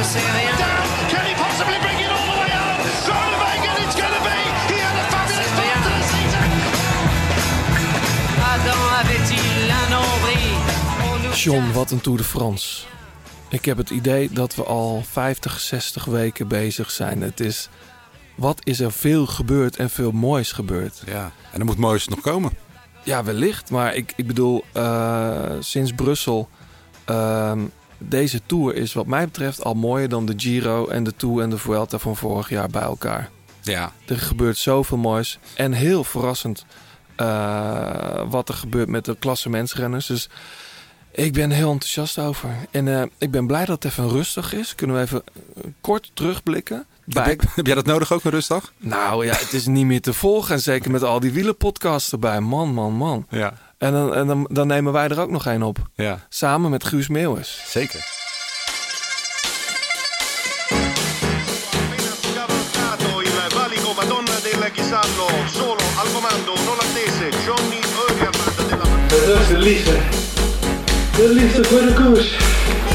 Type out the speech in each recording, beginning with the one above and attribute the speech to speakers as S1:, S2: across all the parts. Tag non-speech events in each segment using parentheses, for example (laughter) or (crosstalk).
S1: ne sais rien.
S2: Down. Can he possibly bring it all the way out? Groenewegen, it's going to be. He had a fabulous
S1: C'est rien.
S2: start to the season.
S1: Adam avait-il un nombril On nous
S3: John, wat een Tour de France. Ik heb het idee dat we al 50, 60 weken bezig zijn. Het is, wat is er veel gebeurd en veel moois gebeurd.
S4: Ja, en er moet moois nog komen.
S3: Ja, wellicht. Maar ik, ik bedoel, eh, sinds Brussel... ehm, deze Tour is wat mij betreft al mooier dan de Giro en de Tour en de Vuelta van vorig jaar bij elkaar.
S4: Ja,
S3: Er gebeurt zoveel moois. En heel verrassend eh, wat er gebeurt met de klassementsrenners. Dus ik ben heel enthousiast over. En eh, ik ben blij dat het even rustig is. Kunnen we even kort terugblikken? Bij...
S4: heb, heb jij dat nodig ook, een rustdag?
S3: Nou ja, het is niet meer te volgen. En zeker met al die wielenpodcasts erbij. Man, man, man.
S4: Ja,
S3: En, dan, en dan, dan nemen wij er ook nog één op.
S4: ja.
S3: Samen met Guus Meeuwis.
S4: zeker.
S2: Appena scavalcato il valico Madonna del Ghisallo, solo al comando un olandese Johnny Eugerland della
S5: Dat is de liefde. De liefde voor de koers.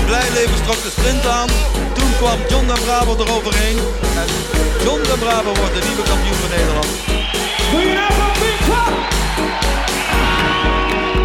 S6: Blijleven trok de sprint aan. Toen kwam John den Braber eroverheen. En John den Braber wordt de nieuwe kampioen van Nederland.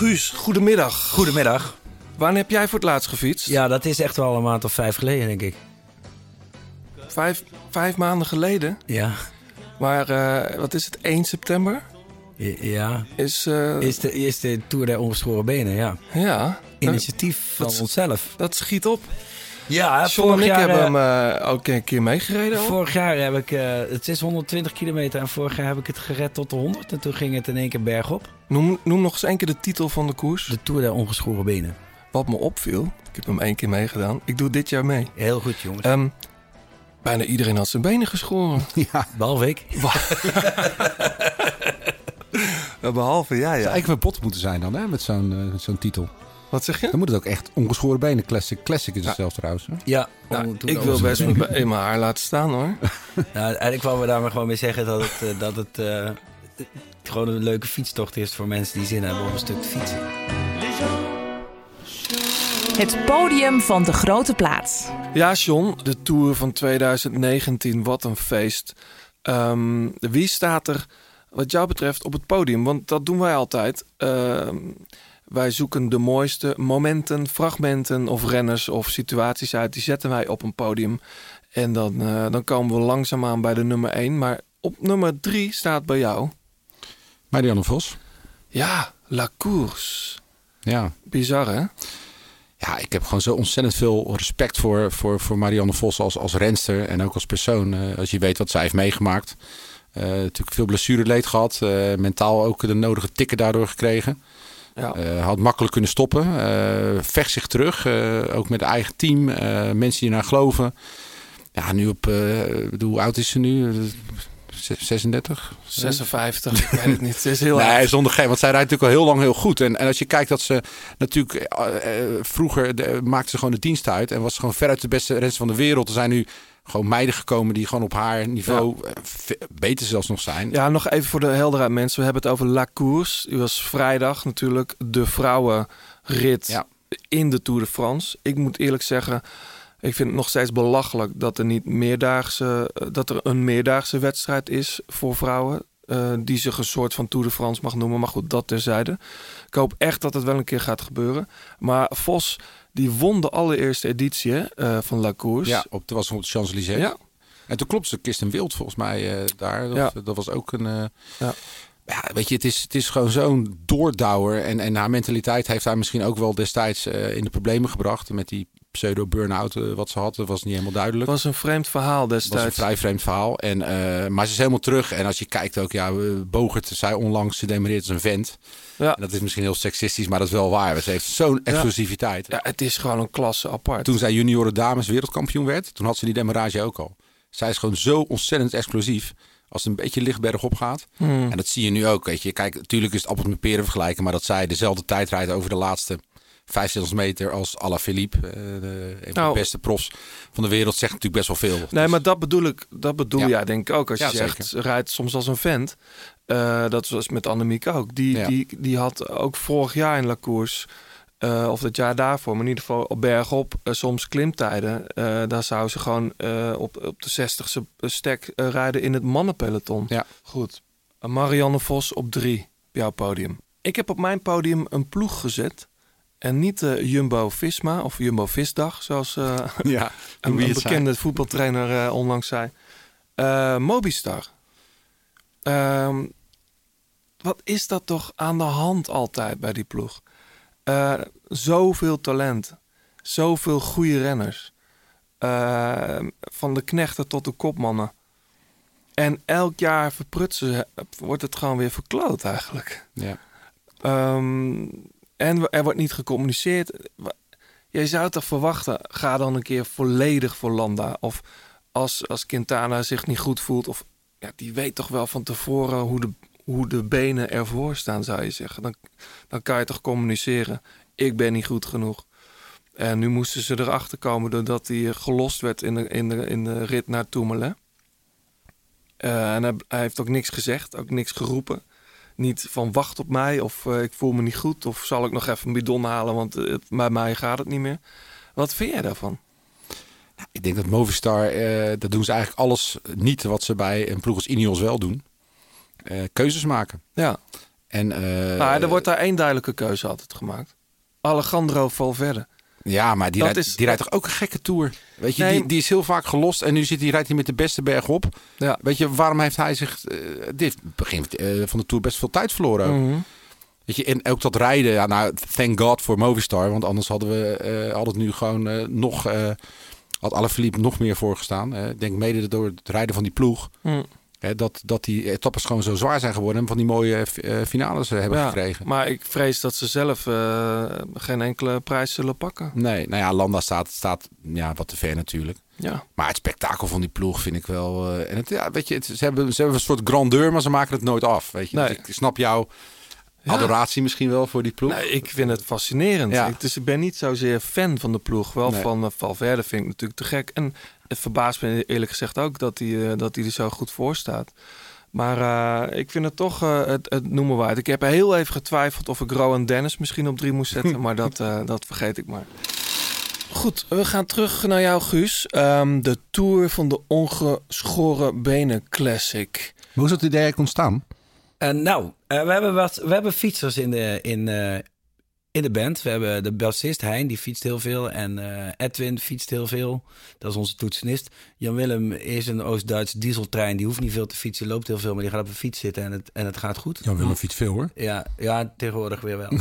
S3: Guus, goedemiddag.
S7: Goedemiddag.
S3: Wanneer heb jij voor het laatst gefietst?
S7: Ja, dat is echt wel een maand of vijf geleden, denk ik.
S3: Vijf, vijf maanden geleden.
S7: Ja.
S3: Maar eh, wat is het? 1 september?
S7: Ja.
S3: Is, eh,
S7: Is de, is de Tour der Ongeschoren Benen, ja.
S3: ja.
S7: Initiatief van
S3: dat-
S7: onszelf.
S3: Dat schiet op.
S7: Ja,
S3: John en ik hebben
S7: eh,
S3: hem eh, ook een keer meegereden.
S7: Vorig jaar heb ik, eh, het is 120 kilometer en vorig jaar heb ik het gered tot de 100. En toen ging het in één keer bergop.
S3: Noem, noem nog eens één keer de titel van de koers.
S7: De Tour der Ongeschoren Benen.
S3: Wat me opviel, ik heb hem één keer meegedaan. Ik doe dit jaar mee.
S7: Heel goed, jongens.
S3: Ehm, bijna iedereen had zijn benen geschoren. (laughs)
S7: Behalve ik. (laughs) (laughs)
S3: Behalve jij,
S4: Het zou
S3: ja.
S4: eigenlijk wel bot moeten zijn dan, hè, met zo'n met zo'n titel.
S3: Wat zeg je?
S4: Dan moet het ook echt ongeschoren benen. Classic, classic is het zelf trouwens. hè?
S7: Ja.
S3: Nou, ik wil best mijn, (laughs) in mijn haar laten staan hoor. (laughs)
S7: Nou, eigenlijk wou we daar maar gewoon mee zeggen dat het, eh, dat het eh, gewoon een leuke fietstocht is voor mensen die zin hebben om een stuk te fietsen.
S8: Het podium van De Grote Plaats.
S3: Ja, John, de Tour van 2019, wat een feest. Ehm, wie staat er, wat jou betreft, op het podium? Want dat doen wij altijd. Ehm, wij zoeken de mooiste momenten, fragmenten of renners of situaties uit. Die zetten wij op een podium. En dan, eh, dan komen we langzaamaan bij de nummer 1. Maar op nummer 3 staat bij jou.
S4: Marianne Vos.
S3: Ja, La Course.
S4: Ja.
S3: Bizar, hè?
S4: Ja, ik heb gewoon zo ontzettend veel respect voor, voor, voor Marianne Vos als, als renster en ook als persoon. Eh, als je weet wat zij heeft meegemaakt. Eh, natuurlijk veel blessureleed gehad. eh, mentaal ook de nodige tikken daardoor gekregen.
S3: Ja.
S4: Eh, had makkelijk kunnen stoppen. Eh, vecht zich terug. eh, ook met eigen team. mensen die naar geloven. Ja, nu op... bedoel, hoe oud is ze nu? Eh, 36?
S3: 56, ik weet het niet. Het is heel
S4: nee, zonder geen, want zij rijdt natuurlijk al heel lang heel goed. En, en als je kijkt dat ze natuurlijk vroeger de, maakte ze gewoon de dienst uit en was ze gewoon veruit de beste renster van de wereld. Er zijn nu gewoon meiden gekomen die gewoon op haar niveau eh, beter zelfs nog zijn.
S3: Ja, nog even voor de helderheid mensen. We hebben het over La Course. Die was vrijdag natuurlijk de vrouwenrit
S4: Ja.
S3: in de Tour de France. Ik moet eerlijk zeggen, ik vind het nog steeds belachelijk dat er niet meerdaagse, eh, dat er een meerdaagse wedstrijd is voor vrouwen. Eh, die zich een soort van Tour de France mag noemen. Maar goed, dat terzijde. Ik hoop echt dat het wel een keer gaat gebeuren. Maar Vos, die won de allereerste editie hè, eh, van La Course.
S4: Ja, op, was op de Champs-Élysées.
S3: Ja.
S4: En toen klopt ze Kirsten Wild volgens mij eh, daar. Dat,
S3: Ja.
S4: dat was ook een...
S3: Ja.
S4: ja, weet je, het is, het is gewoon zo'n doordouwer. En, en haar mentaliteit heeft haar misschien ook wel destijds in de problemen gebracht. Met die pseudo-burn-out eh, wat ze had. Dat was niet helemaal
S3: Het
S4: duidelijk.
S3: was een vreemd verhaal
S4: Het was een
S3: destijds.
S4: vrij vreemd verhaal. En, eh, maar ze is helemaal terug. En als je kijkt ook, ja, Bogert zei onlangs, ze demereert als een vent.
S3: Ja.
S4: En dat is misschien heel seksistisch, maar dat is wel waar. Ze heeft zo'n exclusiviteit.
S3: Ja, het is gewoon een klasse apart.
S4: Toen zij junioren dames wereldkampioen werd, toen had ze die demarage ook al. Zij is gewoon zo ontzettend explosief. Als het een beetje licht bergop gaat.
S3: Hmm.
S4: En dat zie je nu ook. Weet je. Kijk, natuurlijk is het appels met peren vergelijken. Maar dat zij dezelfde tijd rijdt over de laatste 500 meter als Alaphilippe. eh de, een van
S3: Nou.
S4: de beste profs van de wereld. Zegt natuurlijk best wel veel.
S3: Nee,
S4: Dus-
S3: maar dat bedoel ik. Dat bedoel
S4: Ja.
S3: jij denk ik ook. Als je
S4: Ja,
S3: zegt, ze rijdt soms als een vent. Eh, dat was met Annemiek ook. Die,
S4: Ja.
S3: die, die had ook vorig jaar in La Course... eh, of het jaar daarvoor, maar in ieder geval op bergop, eh, soms klimtijden. eh, daar zou ze gewoon eh, op, op de 60ste stek eh, rijden in het mannenpeloton.
S4: Ja.
S3: Goed. Eh, Marianne Vos op drie, op jouw podium. Ik heb op mijn podium een ploeg gezet. En niet de Jumbo-Visma of Jumbo-Visdag, zoals eh, (laughs)
S4: ja, (laughs)
S3: een, een
S4: zei.
S3: bekende voetbaltrainer eh, onlangs zei. Eh, Mobistar. Ehm, wat is dat toch aan de hand altijd bij die ploeg? Eh, zoveel talent. Zoveel goede renners. Eh, van de knechten tot de kopmannen. En elk jaar verprutsen wordt het gewoon weer verkloot eigenlijk.
S4: Ja.
S3: Ehm, en er wordt niet gecommuniceerd. Jij zou toch verwachten, ga dan een keer volledig voor Landa. Of als, als Quintana zich niet goed voelt. Of ja, die weet toch wel van tevoren hoe de, hoe de benen ervoor staan, zou je zeggen. Dan, dan kan je toch communiceren. Ik ben niet goed genoeg. En nu moesten ze erachter komen doordat hij gelost werd in de, in de, in de rit naar Tourmalet. Eh, en hij heeft ook niks gezegd, ook niks geroepen. Niet van wacht op mij of eh, ik voel me niet goed of zal ik nog even een bidon halen, want eh, het- bij mij gaat het niet meer. Wat vind jij daarvan?
S4: Ik denk dat Movistar, eh dat doen ze eigenlijk alles niet wat ze bij een ploeg als Ineos wel doen. Keuzes maken.
S3: Ja,
S4: En,
S3: nou, er wordt daar één duidelijke keuze altijd gemaakt. Alejandro Valverde.
S4: Ja, maar die, rijdt,
S3: is-
S4: die rijdt toch ook een gekke tour? Weet je,
S3: Nee.
S4: die, die is heel vaak gelost en nu zit, die, rijdt hij met de beste berg op.
S3: Ja.
S4: Weet je, waarom heeft hij zich... eh dit begin eh, van de tour best veel tijd verloren.
S3: Mhm.
S4: Weet je, en ook dat rijden, ja, nou, thank God voor Movistar. Want anders hadden we had het nu gewoon nog... had Alaphilippe nog meer voorgestaan. Ik denk mede door het rijden van die ploeg.
S3: Mm.
S4: Hè, dat, dat die etappes gewoon zo zwaar zijn geworden... en van die mooie eh, finales eh, hebben
S3: Ja,
S4: gekregen.
S3: Maar ik vrees dat ze zelf eh, geen enkele prijs zullen pakken.
S4: Nee, nou ja, Landa staat, staat ja, wat te ver natuurlijk.
S3: Ja.
S4: Maar het spektakel van die ploeg vind ik wel. eh, en het, ja, weet je, het, ze, hebben, ze hebben een soort grandeur, maar ze maken het nooit af. Weet je,
S3: Nee.
S4: Dus ik snap jouw
S3: Ja.
S4: adoratie misschien wel voor die ploeg.
S3: Nee, ik vind het fascinerend.
S4: Ja.
S3: Ik, dus ik ben niet zozeer fan van de ploeg. Wel
S4: Nee.
S3: van uh, Valverde vind ik natuurlijk te gek. En het verbaast me eerlijk gezegd ook dat hij, eh, dat hij er zo goed voor staat. Maar eh, ik vind het toch eh, het, het noemen waard. Ik heb heel even getwijfeld of ik Rowan Dennis misschien op drie moest zetten. (laughs) maar dat, eh, dat vergeet ik maar. Goed, we gaan terug naar jou, Guus. Ehm, de Tour van de Ongeschoren Benen Classic.
S4: Hoe is het idee eigenlijk ontstaan?
S7: Eh, nou, eh, we, hebben wat, we hebben fietsers in de, in, eh, in de band. We hebben de bassist Hein, die fietst heel veel. En eh, Edwin fietst heel veel. Dat is onze toetsenist. Jan-Willem is een Oost-Duits dieseltrein. Die hoeft niet veel te fietsen, loopt heel veel. Maar die gaat op een fiets zitten en het, en het gaat goed.
S4: Jan Willem fiets veel hoor.
S7: Ja, ja, tegenwoordig weer wel. (laughs)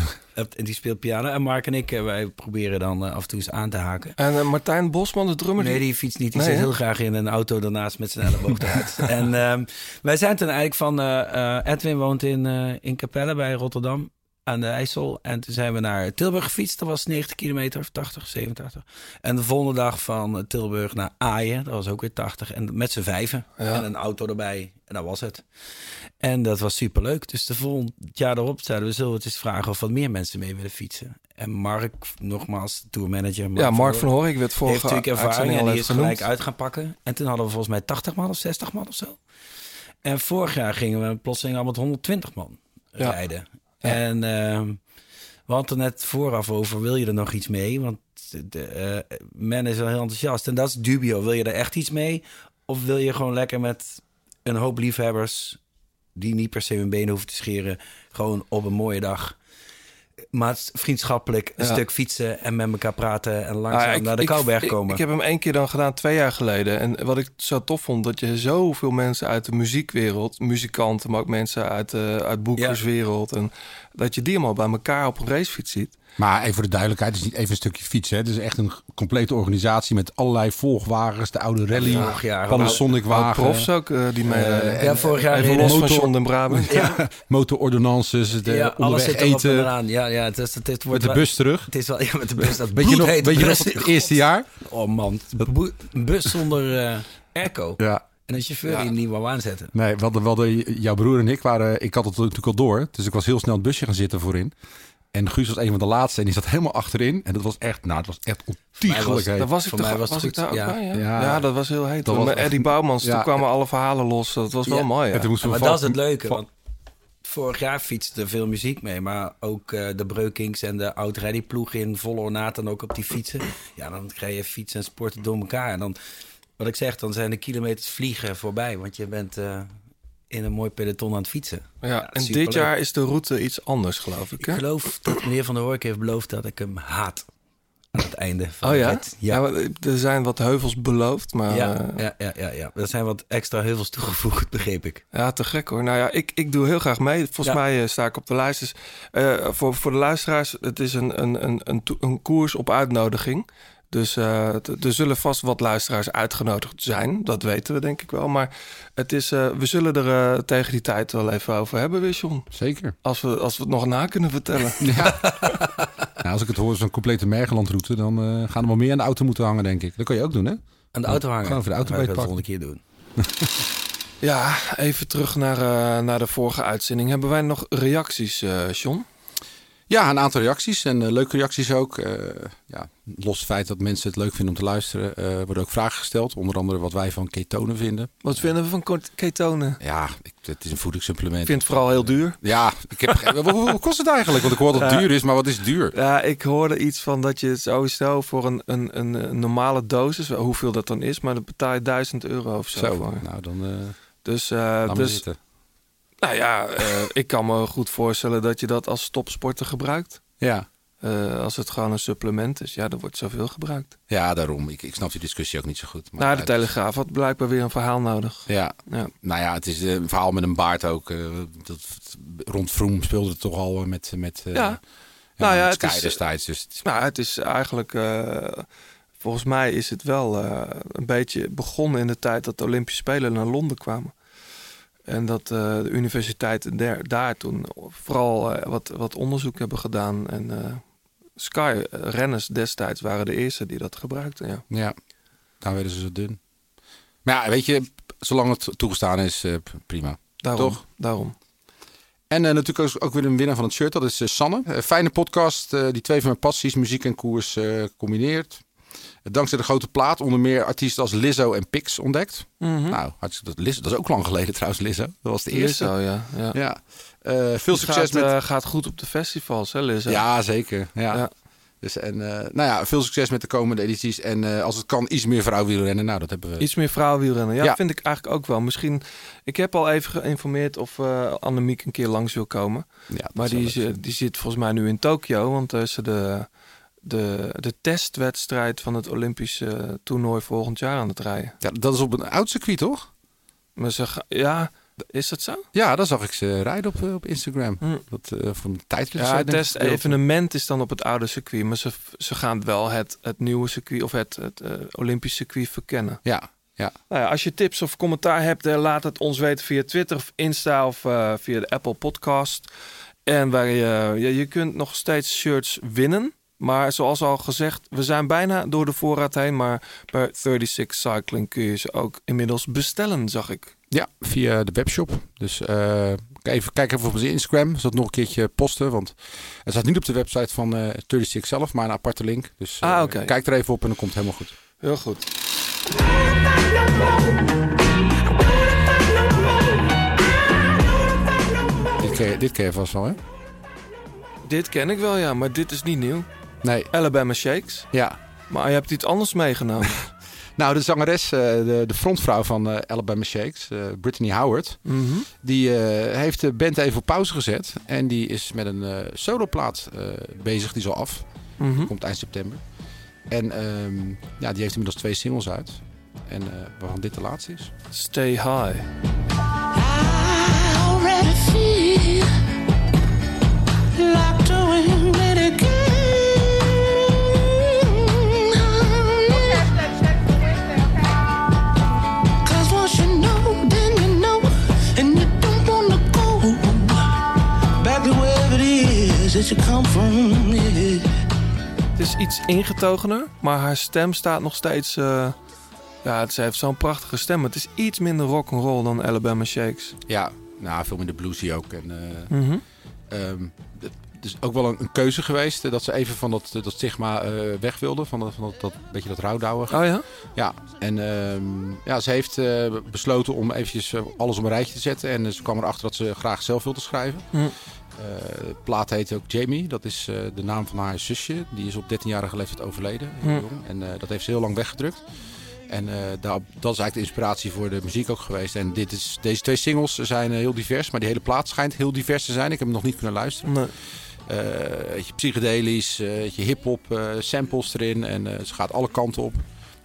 S7: en die speelt piano. En Mark en ik, eh, wij proberen dan eh, af en toe eens aan te haken.
S3: En eh, Martijn Bosman, de drummer.
S7: Nee, die fietst niet. Die
S3: Nee,
S7: zit heel graag in een auto daarnaast met zijn elleboog eruit. (laughs) en ehm, wij zijn toen eigenlijk van... eh, eh, Edwin woont in, eh, in Capelle bij Rotterdam aan de IJssel. En toen zijn we naar Tilburg gefietst. Dat was 90 kilometer of 80, 87. En de volgende dag van eh, Tilburg naar Aaien. Dat was ook weer 80. En met z'n vijven.
S3: Ja.
S7: En een auto erbij. En dat was het. En dat was superleuk. Dus de volgend jaar erop zeiden we... zullen we het eens vragen of wat meer mensen mee willen fietsen. En Mark, nogmaals, tourmanager.
S3: ja, Mark van Hoor, ik werd vorige
S7: heeft natuurlijk ervaring en die is gelijk uit gaan pakken. En toen hadden we volgens mij 80 man of 60 man of zo. En vorig jaar gingen we plotseling al met 120 man
S3: Ja.
S7: rijden. En ehm, we hadden net vooraf over, wil je er nog iets mee? Want de, eh, men is wel heel enthousiast. En dat is dubio. Wil je er echt iets mee? Of wil je gewoon lekker met een hoop liefhebbers... die niet per se hun benen hoeven te scheren... gewoon op een mooie dag... Maar vriendschappelijk een
S3: Ja.
S7: stuk fietsen en met elkaar praten en langzaam
S3: Ah, ik-
S7: naar de Kouberg
S3: ik-
S7: komen.
S3: Ik, heb hem één keer dan gedaan, twee jaar geleden. En wat ik zo tof vond, dat je zoveel mensen uit de muziekwereld... muzikanten, maar ook mensen uit de uit boekerswereld... en dat je die allemaal bij elkaar op een racefiets ziet.
S4: Maar even voor de duidelijkheid, het is niet even een stukje fietsen. Hè. Het is echt een complete organisatie met allerlei volgwagens. De oude rally,
S7: Vorig jaar
S4: Panasonic
S3: Ook
S4: wagen.
S3: profs ook, eh, die mee...
S4: Eh,
S7: Ja, vorig jaar
S3: even
S7: reden
S3: los van
S4: motor-
S3: John den Brabant. (laughs)
S7: Ja,
S4: Motorordonnances, de
S7: ja, alles
S4: onderweg
S7: zit erop en
S4: eten.
S7: eraan. Ja, ja, het, is, het, het
S4: Met
S7: wordt
S4: de
S7: wel-
S4: bus terug.
S7: Het is wel, ja, met de bus. Dat
S4: Weet je nog, weet je nog het eerste jaar?
S7: Oh man, een bus zonder eh airco.
S4: Ja.
S7: En een chauffeur
S4: Ja.
S7: die hem niet wou aanzetten.
S4: Nee, we hadden, we hadden, jouw broer en ik waren, ik had het natuurlijk al door. Dus ik was heel snel het busje gaan zitten voorin. En Guus was een van de laatste en die zat helemaal achterin. En dat was echt, nou, het was echt ontiegelijk heet.
S3: Daar was ik,
S7: Voor
S3: toch,
S7: mij
S3: was
S7: was het
S3: ik daar ook
S7: Ja.
S3: bij? Ja?
S4: Ja.
S3: Ja. dat was heel heet.
S4: Dat
S3: hoor.
S4: was
S3: Met
S4: echt-
S3: Eddie Bouwmans,
S4: Ja.
S3: toen kwamen alle verhalen los. Dat was wel
S7: Ja.
S3: mooi.
S4: En
S3: Ja.
S4: toen moesten we
S7: maar dat is het leuke,
S4: van-
S7: want vorig jaar fietste er veel muziek mee. Maar ook eh, de Breukings en de oud ploeg in volle ornaat en ook op die fietsen. Ja, dan krijg je fietsen en sporten door elkaar. En dan, wat ik zeg, dan zijn de kilometers vliegen voorbij. Want je bent eh, in een mooi peloton aan het fietsen.
S3: Ja, en dit jaar is de route iets anders, geloof ik.
S7: Ik
S3: Hè?
S7: geloof dat meneer Van der Hork heeft beloofd dat ik hem haat. Aan het einde van
S3: Oh ja?
S7: rit.
S3: ja.
S7: Ja.
S3: maar er zijn wat heuvels beloofd, maar ja,
S7: Ja, ja, ja, ja, ja. Er zijn wat extra heuvels toegevoegd, (laughs) begreep ik.
S3: ja te gek hoor. Nou ja, ik, ik doe heel graag mee. Volgens mij eh, sta ik op de lijst. Dus, eh, voor, voor de luisteraars, het is een, een, een, een, een koers op uitnodiging. Dus eh, er zullen vast wat luisteraars uitgenodigd zijn. Dat weten we denk ik wel. Maar het is, eh, we zullen er eh, tegen die tijd wel even over hebben weer, John.
S4: Zeker.
S3: Als we, als we het nog na kunnen vertellen. (laughs)
S4: Nou, als ik het hoor, zo'n complete Mergelandroute, dan eh, gaan er wel meer aan de auto moeten hangen, denk ik. Dat kan je ook doen, hè?
S7: Aan de auto hangen.
S4: Gewoon voor de auto
S7: Dat ga ik
S4: bij
S7: de
S4: het
S7: volgende keer doen. (laughs)
S3: Ja, even terug naar, eh, naar de vorige uitzending. Hebben wij nog reacties, eh John?
S4: Ja, een aantal reacties en eh, leuke reacties ook. Eh, ja, los het feit dat mensen het leuk vinden om te luisteren, eh, worden ook vragen gesteld. Onder andere wat wij van ketonen vinden.
S3: Wat vinden we van ketonen?
S4: Ja, ik, het is een voedingssupplement.
S3: Ik vind het vooral heel duur.
S4: Ja, ik heb, hoe- kost het eigenlijk? Want ik hoor dat het duur is, maar wat is duur?
S3: Ja, ik hoorde iets van dat je sowieso voor een, een, een, normale dosis, hoeveel dat dan is, maar dan betaal je 1000 euro of zo.
S4: Zo,
S3: voor.
S4: nou dan
S3: Dus, dus
S4: zitten.
S3: Nou ja, eh, ik kan me goed voorstellen dat je dat als topsporter gebruikt.
S4: Ja.
S3: Eh, als het gewoon een supplement is, ja, dan wordt zoveel gebruikt.
S4: ja, daarom. Ik, ik snap die discussie ook niet zo goed. Maar
S3: Nou, de Telegraaf had blijkbaar weer een verhaal nodig.
S4: Ja,
S3: Ja.
S4: nou ja, het is eh, een verhaal met een baard ook. dat, rond Vroom speelde het toch al met, met eh,
S3: Ja. Nou ja,
S4: met
S3: het is-
S4: destijds. Dus het is-
S3: Nou, het is eigenlijk. volgens mij is het wel een beetje begonnen in de tijd dat de Olympische Spelen naar Londen kwamen. En dat eh, de universiteiten der- daar toen vooral eh, wat, wat onderzoek hebben gedaan. En eh, Sky-renners destijds waren de eerste die dat gebruikten. Ja.
S4: ja, dan werden ze zo dun. Maar ja, weet je, zolang het toegestaan is, prima.
S3: Daarom,
S4: Toch?
S3: Daarom.
S4: En natuurlijk ook, ook weer een winnaar van het shirt, dat is Sanne. Fijne podcast, die twee van mijn passies, muziek en koers, combineert. Dankzij de grote plaat onder meer artiesten als Lizzo en Pix ontdekt.
S3: Mhm.
S4: Nou, hartstikke, dat, Lizzo, dat is ook lang geleden trouwens, Lizzo. Dat was de eerste.
S3: Lizzo, ja. ja.
S4: Ja. Eh, veel
S3: Die
S4: succes
S3: gaat,
S4: met...
S3: eh, gaat goed op de festivals, hè, Lizzo?
S4: Ja, zeker. Ja.
S3: Ja.
S4: Dus en, eh, nou ja, veel succes met de komende edities. En als het kan, iets meer vrouwenwielrennen. Nou, dat hebben we.
S3: Iets meer vrouwenwielrennen. Ja,
S4: Ja.
S3: vind ik eigenlijk ook wel. Misschien, ik heb al even geïnformeerd of eh Annemiek een keer langs wil komen.
S4: Ja,
S3: Maar die, is, die zit volgens mij nu in Tokio, want ze de, de, de testwedstrijd van het Olympische toernooi volgend jaar aan het rijden.
S4: ja, dat is op een oud circuit, toch?
S3: Maar ze ga- ja, is dat zo?
S4: Ja, daar zag ik ze rijden op, eh, op Instagram.
S3: Hm.
S4: Dat eh van de.
S3: Ja, het testevenement is dan op het oude circuit, maar ze, ze gaan wel het, het nieuwe circuit of het, het Olympisch circuit verkennen.
S4: Ja, ja.
S3: Nou ja, als je tips of commentaar hebt, eh, laat het ons weten via Twitter of Insta of via de Apple Podcast. En waar je, ja, je kunt nog steeds shirts winnen. Maar zoals al gezegd, we zijn bijna door de voorraad heen. Maar bij 36 Cycling kun je ze ook inmiddels bestellen, zag ik.
S4: ja, via de webshop. Dus eh, even, kijk even op onze Instagram. Zal het nog een keertje posten. Want het staat niet op de website van eh 36 zelf, maar een aparte link. Dus eh,
S3: Ah, oké.
S4: kijk er even op en dan komt het helemaal goed.
S3: Heel goed.
S4: Dit ken, je, dit ken je vast wel, hè?
S3: Dit ken ik wel, ja, maar dit is niet nieuw.
S4: Nee,
S3: Alabama Shakes.
S4: ja.
S3: Maar je hebt iets anders meegenomen. (laughs)
S4: Nou, de zangeres, eh, de, de frontvrouw van eh, Alabama Shakes, eh, Brittany Howard,
S3: Mhm.
S4: die heeft de band even op pauze gezet. En die is met een soloplaat bezig, die is al af.
S3: Mhm.
S4: Komt eind september. En ehm, ja, die heeft inmiddels twee singles uit. En eh waarvan dit de laatste is.
S3: Stay high. Iets ingetogener, maar haar stem staat nog steeds... eh, ja, ze heeft zo'n prachtige stem. Het is iets minder rock'n'roll dan Alabama Shakes.
S4: Ja, nou, veel minder bluesy ook. En, eh,
S3: Mhm.
S4: ehm, het is ook wel een, een keuze geweest eh, dat ze even van dat, dat stigma eh, weg wilde. Van dat, van dat, dat beetje dat rouwdouwig.
S3: Oh ja?
S4: Ja, en ehm, ja, ze heeft eh, besloten om eventjes alles op een rijtje te zetten. En ze kwam erachter dat ze graag zelf wilde schrijven.
S3: Hm.
S4: Eh, de plaat heet ook Jamie. Dat is eh, de naam van haar zusje. Die is op 13-jarige leeftijd overleden. En eh, dat heeft ze heel lang weggedrukt. En daar, dat is eigenlijk de inspiratie voor de muziek ook geweest. En dit is, deze twee singles zijn heel divers. Maar die hele plaat schijnt heel divers te zijn. Ik heb hem nog niet kunnen luisteren.
S3: Nee.
S4: Je, psychedelisch, hip-hop, samples erin. En ze gaat alle kanten op.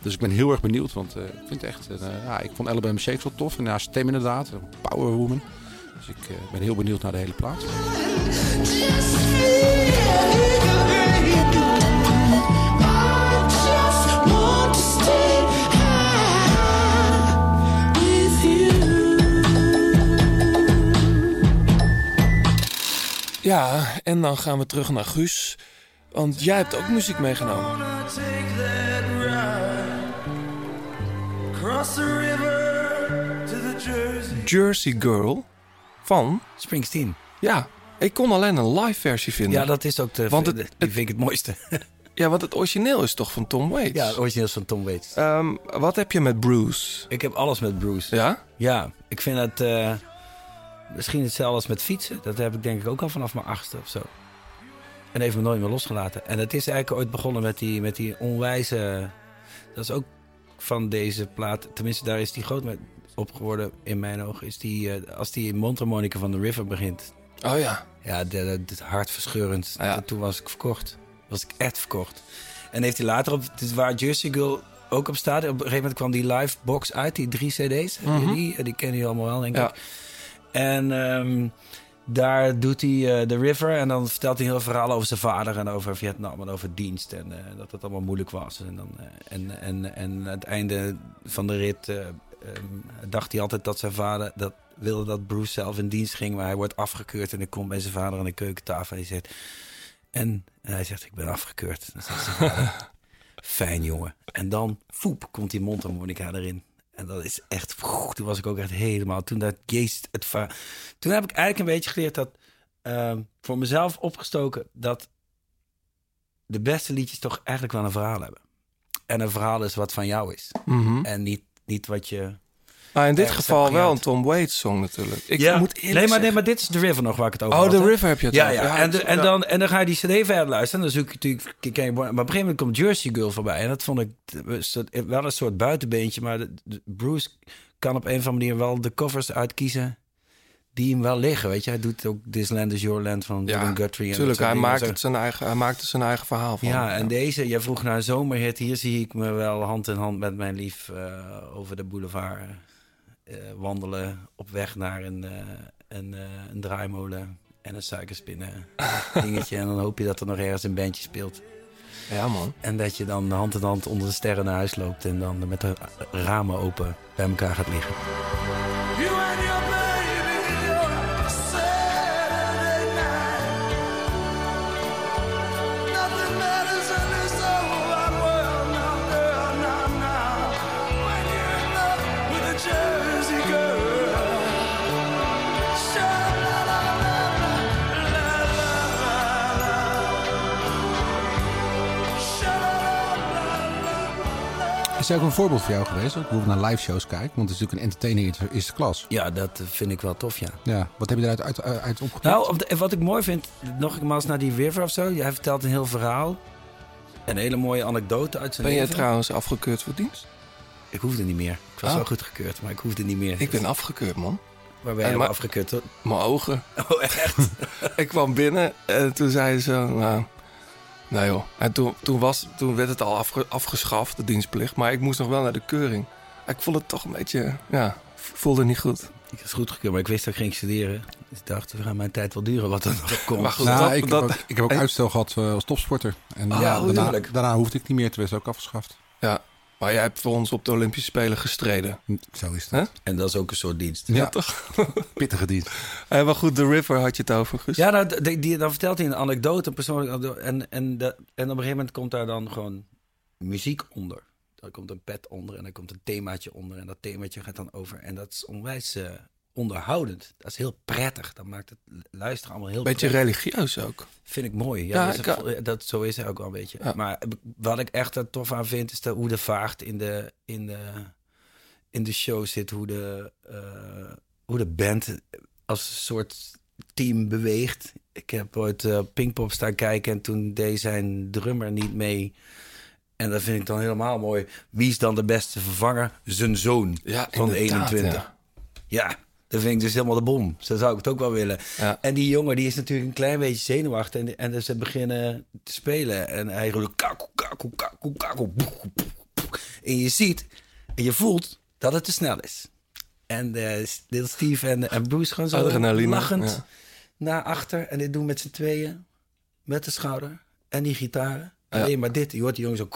S4: Dus ik ben heel erg benieuwd. Want ik vind echt. ja, ik vond Alabama Shakes wel tof. En haar stem inderdaad. Power woman. Dus ik eh, ben heel benieuwd naar de hele plaat.
S3: Ja, en dan gaan we terug naar Guus. Want jij hebt ook muziek meegenomen.
S9: Jersey
S3: Girl van...
S7: Springsteen.
S3: Ja, ik kon alleen een live versie vinden.
S7: Ja, dat is ook de,
S3: Want het-
S7: die vind ik het mooiste. (laughs)
S3: Ja, want het origineel is toch van Tom Waits?
S7: ja, het origineel is van Tom Waits.
S3: Ehm, wat heb je met Bruce?
S7: Ik heb alles met Bruce.
S3: Ja?
S7: Ja, ik vind het eh, misschien hetzelfde als met fietsen. Dat heb ik denk ik ook al vanaf mijn achtste of zo. En heeft me nooit meer losgelaten. En het is eigenlijk ooit begonnen met die, met die onwijze... Dat is ook van deze plaat. Tenminste, daar is die groot mee op geworden in mijn ogen. Is die, eh, als die mondharmonica van The River begint.
S3: Oh ja.
S7: Ja, dit dit hartverscheurend.
S3: Ja.
S7: Toen was ik verkocht. Was ik echt verkocht. En heeft hij later op... Het is waar Jersey Girl ook op staat. Op een gegeven moment kwam die live box uit. Die drie cd's.
S3: Mhm.
S7: Die, die kennen jullie allemaal wel, denk
S3: Ja.
S7: ik. En ehm, daar doet hij eh The River. En dan vertelt hij heel verhalen over zijn vader. En over Vietnam. En over dienst. En eh, dat het allemaal moeilijk was. En, dan, en, en, en aan het einde van de rit... eh, ehm, dacht hij altijd dat zijn vader... Dat, wilde dat Bruce zelf in dienst ging. Maar hij wordt afgekeurd. En ik kom bij zijn vader aan de keukentafel. En hij zegt... En, en hij zegt, ik ben afgekeurd. Dan zegt zijn vader, (laughs) Fijn jongen. En dan, foep, komt die mondharmonica erin. En dat is echt, poeh, toen was ik ook echt helemaal, toen dat geest, het va- Toen heb ik eigenlijk een beetje geleerd dat, ehm, voor mezelf opgestoken, dat de beste liedjes toch eigenlijk wel een verhaal hebben. En een verhaal is wat van jou is.
S3: Mhm.
S7: En niet, niet wat je...
S3: Maar in dit geval wel een Tom Waits song natuurlijk. Ik
S7: ja,
S3: moet
S7: nee, maar, nee, maar dit is The River nog waar ik het over
S3: Oh,
S7: had.
S3: The
S7: hè?
S3: River heb je het
S7: Ja,
S3: over.
S7: ja. En, de- en, dan, en dan ga je die cd verder luisteren. En dan zoek je natuurlijk... Maar op een gegeven moment komt Jersey Girl voorbij. En dat vond ik wel een soort buitenbeentje. Maar Bruce kan op een of andere manier wel de covers uitkiezen... die hem wel liggen, weet je. Hij doet ook This Land Is Your Land van
S3: Ja,
S7: Guthrie. en
S3: Tuurlijk, hij, maakt het zijn eigen, hij maakt zijn eigen verhaal van.
S7: Ja, en deze, jij vroeg naar een zomerhit. Hier zie ik me wel hand in hand met mijn lief eh, over de boulevard eh, wandelen. Op weg naar een, eh, een, een draaimolen en een suikerspinnen (laughs) dingetje. En dan hoop je dat er nog ergens een bandje speelt.
S3: Ja, man.
S7: En dat je dan hand in hand onder de sterren naar huis loopt. En dan met de ramen open bij elkaar gaat liggen.
S4: Is er ook een voorbeeld voor jou geweest? Ook bijvoorbeeld naar live shows kijken. Want het is natuurlijk een entertainer in de eerste klas.
S7: Ja, dat vind ik wel tof, ja.
S4: Ja, wat heb je eruit uit, uit, uit opgepikt?
S7: Nou, op de- wat ik mooi vind, nogmaals naar die River of zo. Hij vertelt een heel verhaal. Een hele mooie anekdote uit zijn
S3: Ben jij
S7: leven.
S3: trouwens afgekeurd voor dienst?
S7: Ik hoefde niet meer. Ik was
S3: Ah.
S7: wel goedgekeurd, maar ik hoefde niet meer.
S3: Ik ben afgekeurd, man.
S7: Waar ben
S3: En
S7: je
S3: maar-
S7: afgekeurd?
S3: Mijn ogen. (laughs)
S7: Oh, echt? (laughs)
S3: ik kwam binnen en toen zei ze, nou, nee joh. En toen, toen, was, toen werd het al afge- afgeschaft, de dienstplicht. Maar ik moest nog wel naar de keuring. Ik vond het toch een beetje, ja, voelde niet goed.
S7: Ik was goedgekeurd, maar ik wist dat ik ging studeren. Dus ik dacht, we gaan mijn tijd wel duren wat er nog komt.
S3: Maar goed,
S4: Nou,
S3: dat-
S4: ik,
S3: dat-
S4: heb ook, ik heb ook
S3: en-
S4: uitstel gehad eh, als topsporter. En
S3: Ah,
S4: ja,
S3: hoe
S4: daarna, daarna hoefde ik niet meer, toen werd het ook afgeschaft.
S3: Ja, Maar jij hebt voor ons op de Olympische Spelen gestreden.
S4: Zo is dat.
S7: En dat is ook een soort dienst.
S3: Ja, toch? (laughs)
S4: Pittige dienst.
S3: Hey, maar goed, The River had je het over, Guus.
S7: Ja, nou, die, die- dan vertelt hij een anekdote, een persoonlijke anekdote. En, en, de, en op een gegeven moment komt daar dan gewoon muziek onder. Daar komt een pet onder en daar komt een themaatje onder. En dat themaatje gaat dan over. En dat is onwijs eh, onderhoudend. Dat is heel prettig. Dat maakt het luisteren allemaal heel
S3: Beetje
S7: prettig.
S3: religieus ook.
S7: Vind ik mooi. Ja,
S3: Ja,
S7: dat, is dat, zo is hij ook wel een beetje.
S3: Ja.
S7: Maar wat ik echt er tof aan vind, is de, hoe de vaart in de, in, de, in de show zit. Hoe de, eh, hoe de band als een soort team beweegt. Ik heb ooit eh, Pinkpop staan kijken en toen deed zijn drummer niet mee. En dat vind ik dan helemaal mooi. Wie is dan de beste vervanger? Zijn zoon
S3: Ja,
S7: van de
S3: inderdaad,
S7: 21.
S3: ja.
S7: Ja, dat vind ik dus helemaal de bom. Zo zou ik het ook wel willen.
S3: Ja.
S7: En die jongen die is natuurlijk een klein beetje zenuwachtig. En, en dus ze beginnen te spelen. En hij roept kaku. boe, boe, boe. En je ziet en je voelt dat het te snel is. En Little Steve en, en Bruce gaan zo lachend
S3: ja.
S7: naar achter. En dit doen met z'n tweeën. Met de schouder. En die gitaren.
S3: Ja.
S7: Alleen maar dit. Je hoort die jongen zo,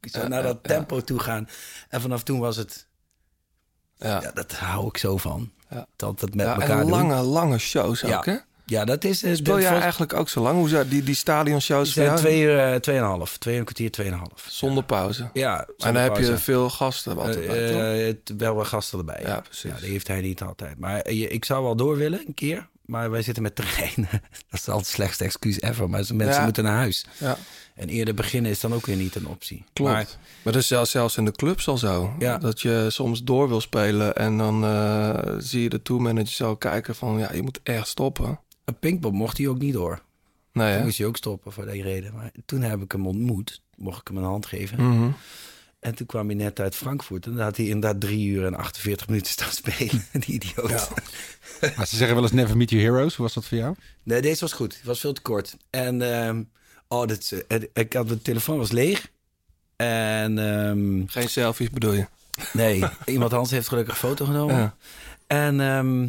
S7: zo naar dat tempo toe gaan. En vanaf toen was het...
S3: Ja.
S7: Ja, dat hou ik zo van.
S3: Ja.
S7: Dat het met
S3: Ja,
S7: elkaar
S3: en
S7: doen.
S3: lange, lange shows ook, hè?
S7: Ja. Dat is... eh,
S3: Speel
S7: de-
S3: jij eigenlijk ook zo lang? Hoe zou die, die stadionshows
S7: die zijn
S3: jou?
S7: twee uur, eh, tweeënhalf. Twee een kwartier, tweeënhalf.
S3: Zonder pauze.
S7: Ja,
S3: en dan heb je veel gasten wat erbij, toch?
S7: het- wel wat gasten erbij.
S3: Ja, precies.
S7: die heeft hij niet altijd. Maar je- ik zou wel door willen, een keer. Maar wij zitten met treinen. (laughs) Dat is altijd het slechtste excuus ever. Maar mensen
S3: Ja.
S7: moeten naar huis.
S3: Ja,
S7: En eerder beginnen is dan ook weer niet een optie.
S3: klopt.
S7: Maar
S3: Maar, dat is zelfs, zelfs in de clubs al zo.
S7: Ja.
S3: Dat je soms door wil spelen en dan eh, zie je de tourmanager zo kijken van... ja, je moet echt stoppen.
S7: een Pinkpop mocht hij ook niet door.
S3: Nee,
S7: Toen moest hij ook stoppen voor die reden. Maar toen heb ik hem ontmoet. Mocht ik hem een hand geven.
S3: Mhm.
S7: En toen kwam hij net uit Frankfurt. En dan had hij inderdaad drie uur en 48 minuten staan spelen. (laughs) Die idioot.
S4: Maar ze zeggen wel eens never meet your heroes. Hoe was dat voor jou?
S7: Nee, deze was goed. Het was veel te kort. En ehm, oh, dit, eh, ik had de telefoon was leeg. En ehm,
S3: Geen selfies bedoel je?
S7: nee, (laughs) iemand anders heeft gelukkig een foto genomen.
S3: Ja.
S7: En ehm,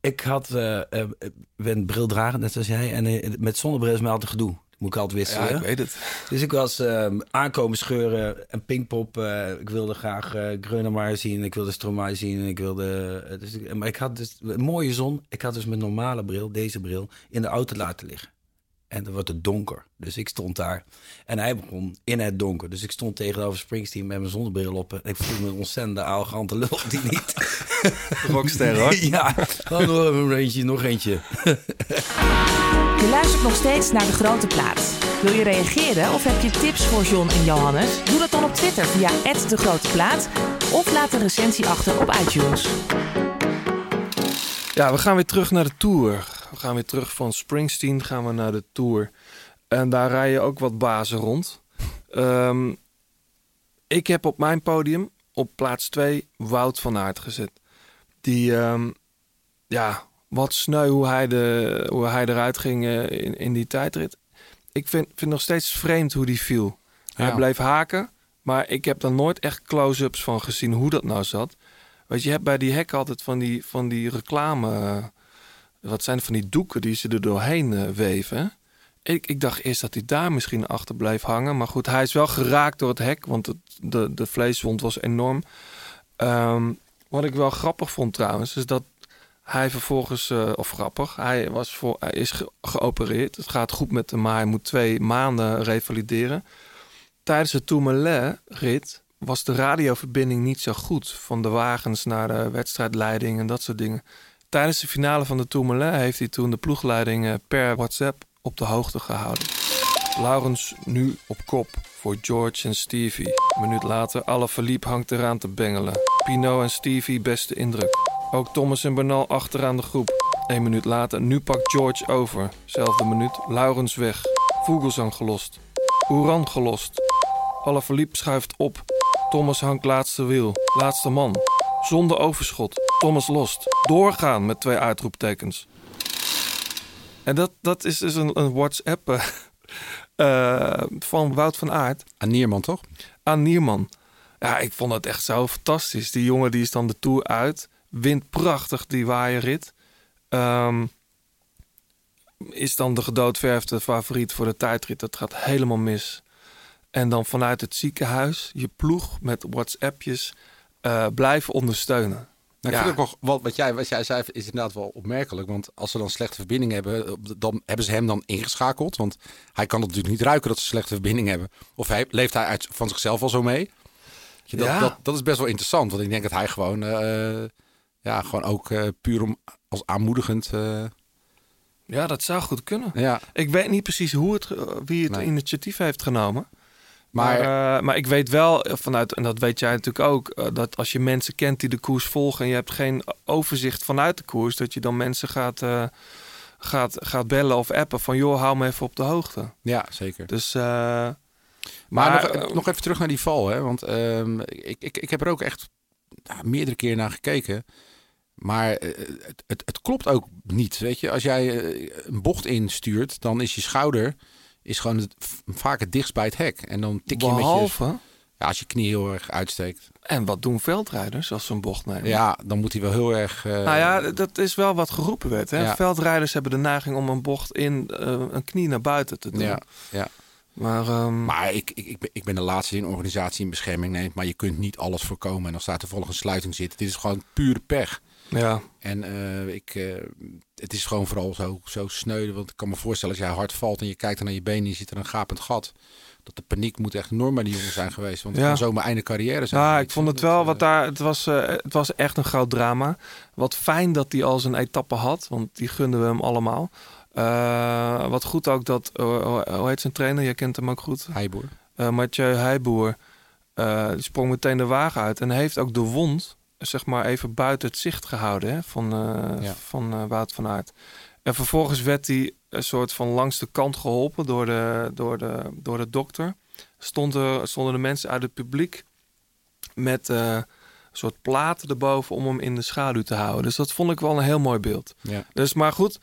S7: ik had eh eh, ben bril dragen, net zoals jij. En eh, met zonnebril is mij altijd gedoe. Moet ik altijd wisselen.
S3: Ja, ik weet het.
S7: Dus ik was ehm, aankomen scheuren en Pinkpop. eh, ik wilde graag eh Grönemeyer zien. Ik wilde Stromae zien. En ik wilde, eh, dus, maar ik had dus een mooie zon. Ik had dus mijn normale bril, deze bril, in de auto laten liggen. En dan wordt het donker. Dus ik stond daar. En hij begon in het donker. Dus ik stond tegenover Springsteen met mijn zonnebril op. En ik voelde me een ontzettende arrogante lul die niet... (laughs)
S3: Rockster, hoor. (laughs)
S7: ja, oh, nog een eentje, nog eentje. (laughs)
S8: Je luistert nog steeds naar De Grote Plaat. Wil je reageren of heb je tips voor John en Johannes? Doe dat dan op Twitter via De Grote Plaat of laat een recensie achter op iTunes.
S3: Ja, we gaan weer terug naar de Tour. We gaan weer terug van Springsteen gaan we naar de Tour. En daar rijden ook wat bazen rond. Ehm, ik heb op mijn podium op plaats 2 Wout van Aert gezet. Die, ehm, ja, wat sneu hoe hij, de, hoe hij eruit ging eh, in, in die tijdrit. Ik vind, vind nog steeds vreemd hoe die viel. Hij bleef haken, maar ik heb daar nooit echt close-ups van gezien hoe dat nou zat. Weet je, je hebt bij die hek altijd van die, van die reclame... eh, wat zijn van die doeken die ze er doorheen eh, weven. Ik, ik dacht eerst dat hij daar misschien achter bleef hangen. Maar goed, hij is wel geraakt door het hek, want het, de, de vleeswond was enorm. Ehm, wat ik wel grappig vond trouwens, is dat hij vervolgens, eh, of grappig, hij, was voor, hij is ge- geopereerd. Het gaat goed met hem, maar hij moet twee maanden revalideren. Tijdens de Tourmalet-rit was de radioverbinding niet zo goed. Van de wagens naar de wedstrijdleiding en dat soort dingen. Tijdens de finale van de Tourmalet heeft hij toen de ploegleiding eh, per WhatsApp op de hoogte gehouden. Laurens nu op kop voor George en Stevie. Een minuut later, alle verliep hangt eraan te bengelen. Pino en Stevie beste indruk. Ook Thomas en Bernal achteraan de groep. Een minuut later, nu pakt George over. Zelfde minuut, Laurens weg. Vogelsang gelost. Oeran gelost. Alle verliep schuift op. Thomas hangt laatste wiel. Laatste man. Zonder overschot. Thomas lost. Doorgaan met twee uitroeptekens. En dat, dat is dus een, een WhatsApp eh, (laughs) eh, van Wout van Aert
S4: Aan Nierman, toch?
S3: aan Nierman. Ja, ik vond het echt zo fantastisch. Die jongen die is dan de Tour uit. Wint prachtig die waaierrit. Ehm, is dan de gedoodverfde favoriet voor de tijdrit. Dat gaat helemaal mis. En dan vanuit het ziekenhuis je ploeg met WhatsAppjes eh, blijven ondersteunen.
S4: Nou, ik
S3: Ja.
S4: wel, wat, wat, jij, wat jij zei is inderdaad wel opmerkelijk. Want als ze dan slechte verbinding hebben, dan hebben ze hem dan ingeschakeld. Want hij kan het natuurlijk niet ruiken dat ze slechte verbinding hebben. Of hij, leeft hij uit, van zichzelf al zo mee? Dat,
S3: Ja.
S4: dat, dat is best wel interessant. Want ik denk dat hij gewoon, eh, ja, gewoon ook eh, puur om, als aanmoedigend.
S3: Ja, dat zou goed kunnen.
S4: ja.
S3: Ik weet niet precies hoe het, wie het
S4: Nee.
S3: initiatief heeft genomen.
S4: Maar,
S3: Maar, eh, maar ik weet wel eh, vanuit, en dat weet jij natuurlijk ook, eh, dat als je mensen kent die de koers volgen en je hebt geen overzicht vanuit de koers, dat je dan mensen gaat, gaat, gaat bellen of appen van joh, hou me even op de hoogte.
S4: ja, zeker.
S3: Dus,
S4: Maar,
S3: maar,
S4: nog, nog even terug naar die val. Hè? Want ehm, ik, ik, ik heb er ook echt meerdere keer naar gekeken. Maar het, het, het klopt ook niet. Weet je, als jij een bocht instuurt, dan is je schouder is gewoon het, vaak het dichtst bij het hek. En dan tik je met je. Ja, als je knie heel erg uitsteekt.
S3: en wat doen veldrijders als ze een bocht nemen?
S4: Ja, dan moet hij wel heel erg. eh,
S3: Nou ja, dat is wel wat geroepen werd. Hè?
S4: Ja.
S3: Veldrijders hebben de neiging om een bocht in eh, een knie naar buiten te doen.
S4: ja, ja.
S3: Maar, ehm,
S4: Maar ik, ik, ik, ben, ik ben de laatste die een organisatie in bescherming neemt. Maar je kunt niet alles voorkomen. En dan staat er volgens een sluiting zitten. Dit is gewoon pure pech.
S3: Ja,
S4: En eh, ik, eh, het is gewoon vooral zo, zo sneu. Want ik kan me voorstellen als jij hard valt en je kijkt dan naar je benen en je ziet er een gapend gat. Dat de paniek moet echt enorm bij die jongen zijn geweest. Want het
S3: Ja.
S4: kan zomaar einde carrière zijn.
S3: Ja, ik vond het wel wat daar. Het was, eh, het was echt een groot drama. Wat fijn dat hij al zijn etappe had, want die gunden we hem allemaal. Wat goed ook dat, hoe- heet zijn trainer? Jij kent hem ook goed.
S4: Heiboer.
S3: Mathieu Heijboer. eh, die sprong meteen de wagen uit en heeft ook de wond, zeg maar, even buiten het zicht gehouden hè, van, eh
S4: Ja.
S3: van eh, Wout van Aert. En vervolgens werd hij een soort van langs de kant geholpen door de, door de, door de dokter. Stonden, stonden de mensen uit het publiek met eh, een soort platen erboven om hem in de schaduw te houden. Dus dat vond ik wel een heel mooi beeld.
S4: Ja.
S3: Dus maar goed,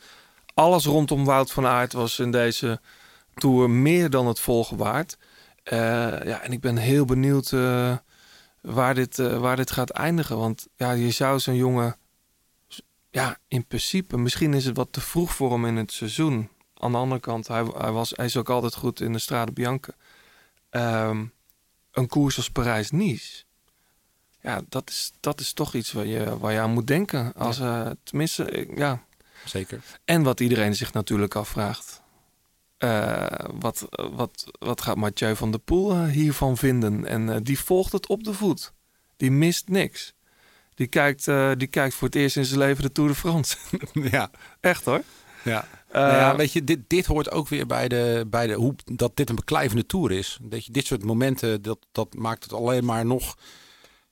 S3: alles rondom Wout van Aert was in deze tour meer dan het volgen waard. Ja, en ik ben heel benieuwd waar, dit, eh, waar dit gaat eindigen. Want ja, je zou zo'n jongen... Ja, in principe, misschien is het wat te vroeg voor hem in het seizoen. Aan de andere kant, hij, hij, was, hij is ook altijd goed in de Strade Bianca. Ehm, een koers als Parijs-Nice. Ja, dat is, dat is toch iets waar je, waar je aan moet denken. Als, eh, tenminste, ik- ja,
S4: Zeker.
S3: en wat iedereen zich natuurlijk afvraagt. Eh, wat, wat, wat gaat Mathieu van der Poel eh, hiervan vinden? En eh, die volgt het op de voet. Die mist niks. Die kijkt, die kijkt voor het eerst in zijn leven de Tour de France. (laughs)
S4: ja.
S3: Echt hoor.
S4: Ja. Nou ja, weet je, dit, dit hoort ook weer bij de, bij de hoe dat dit een beklijvende tour is. Dat je dit soort momenten, dat, dat maakt het alleen maar nog.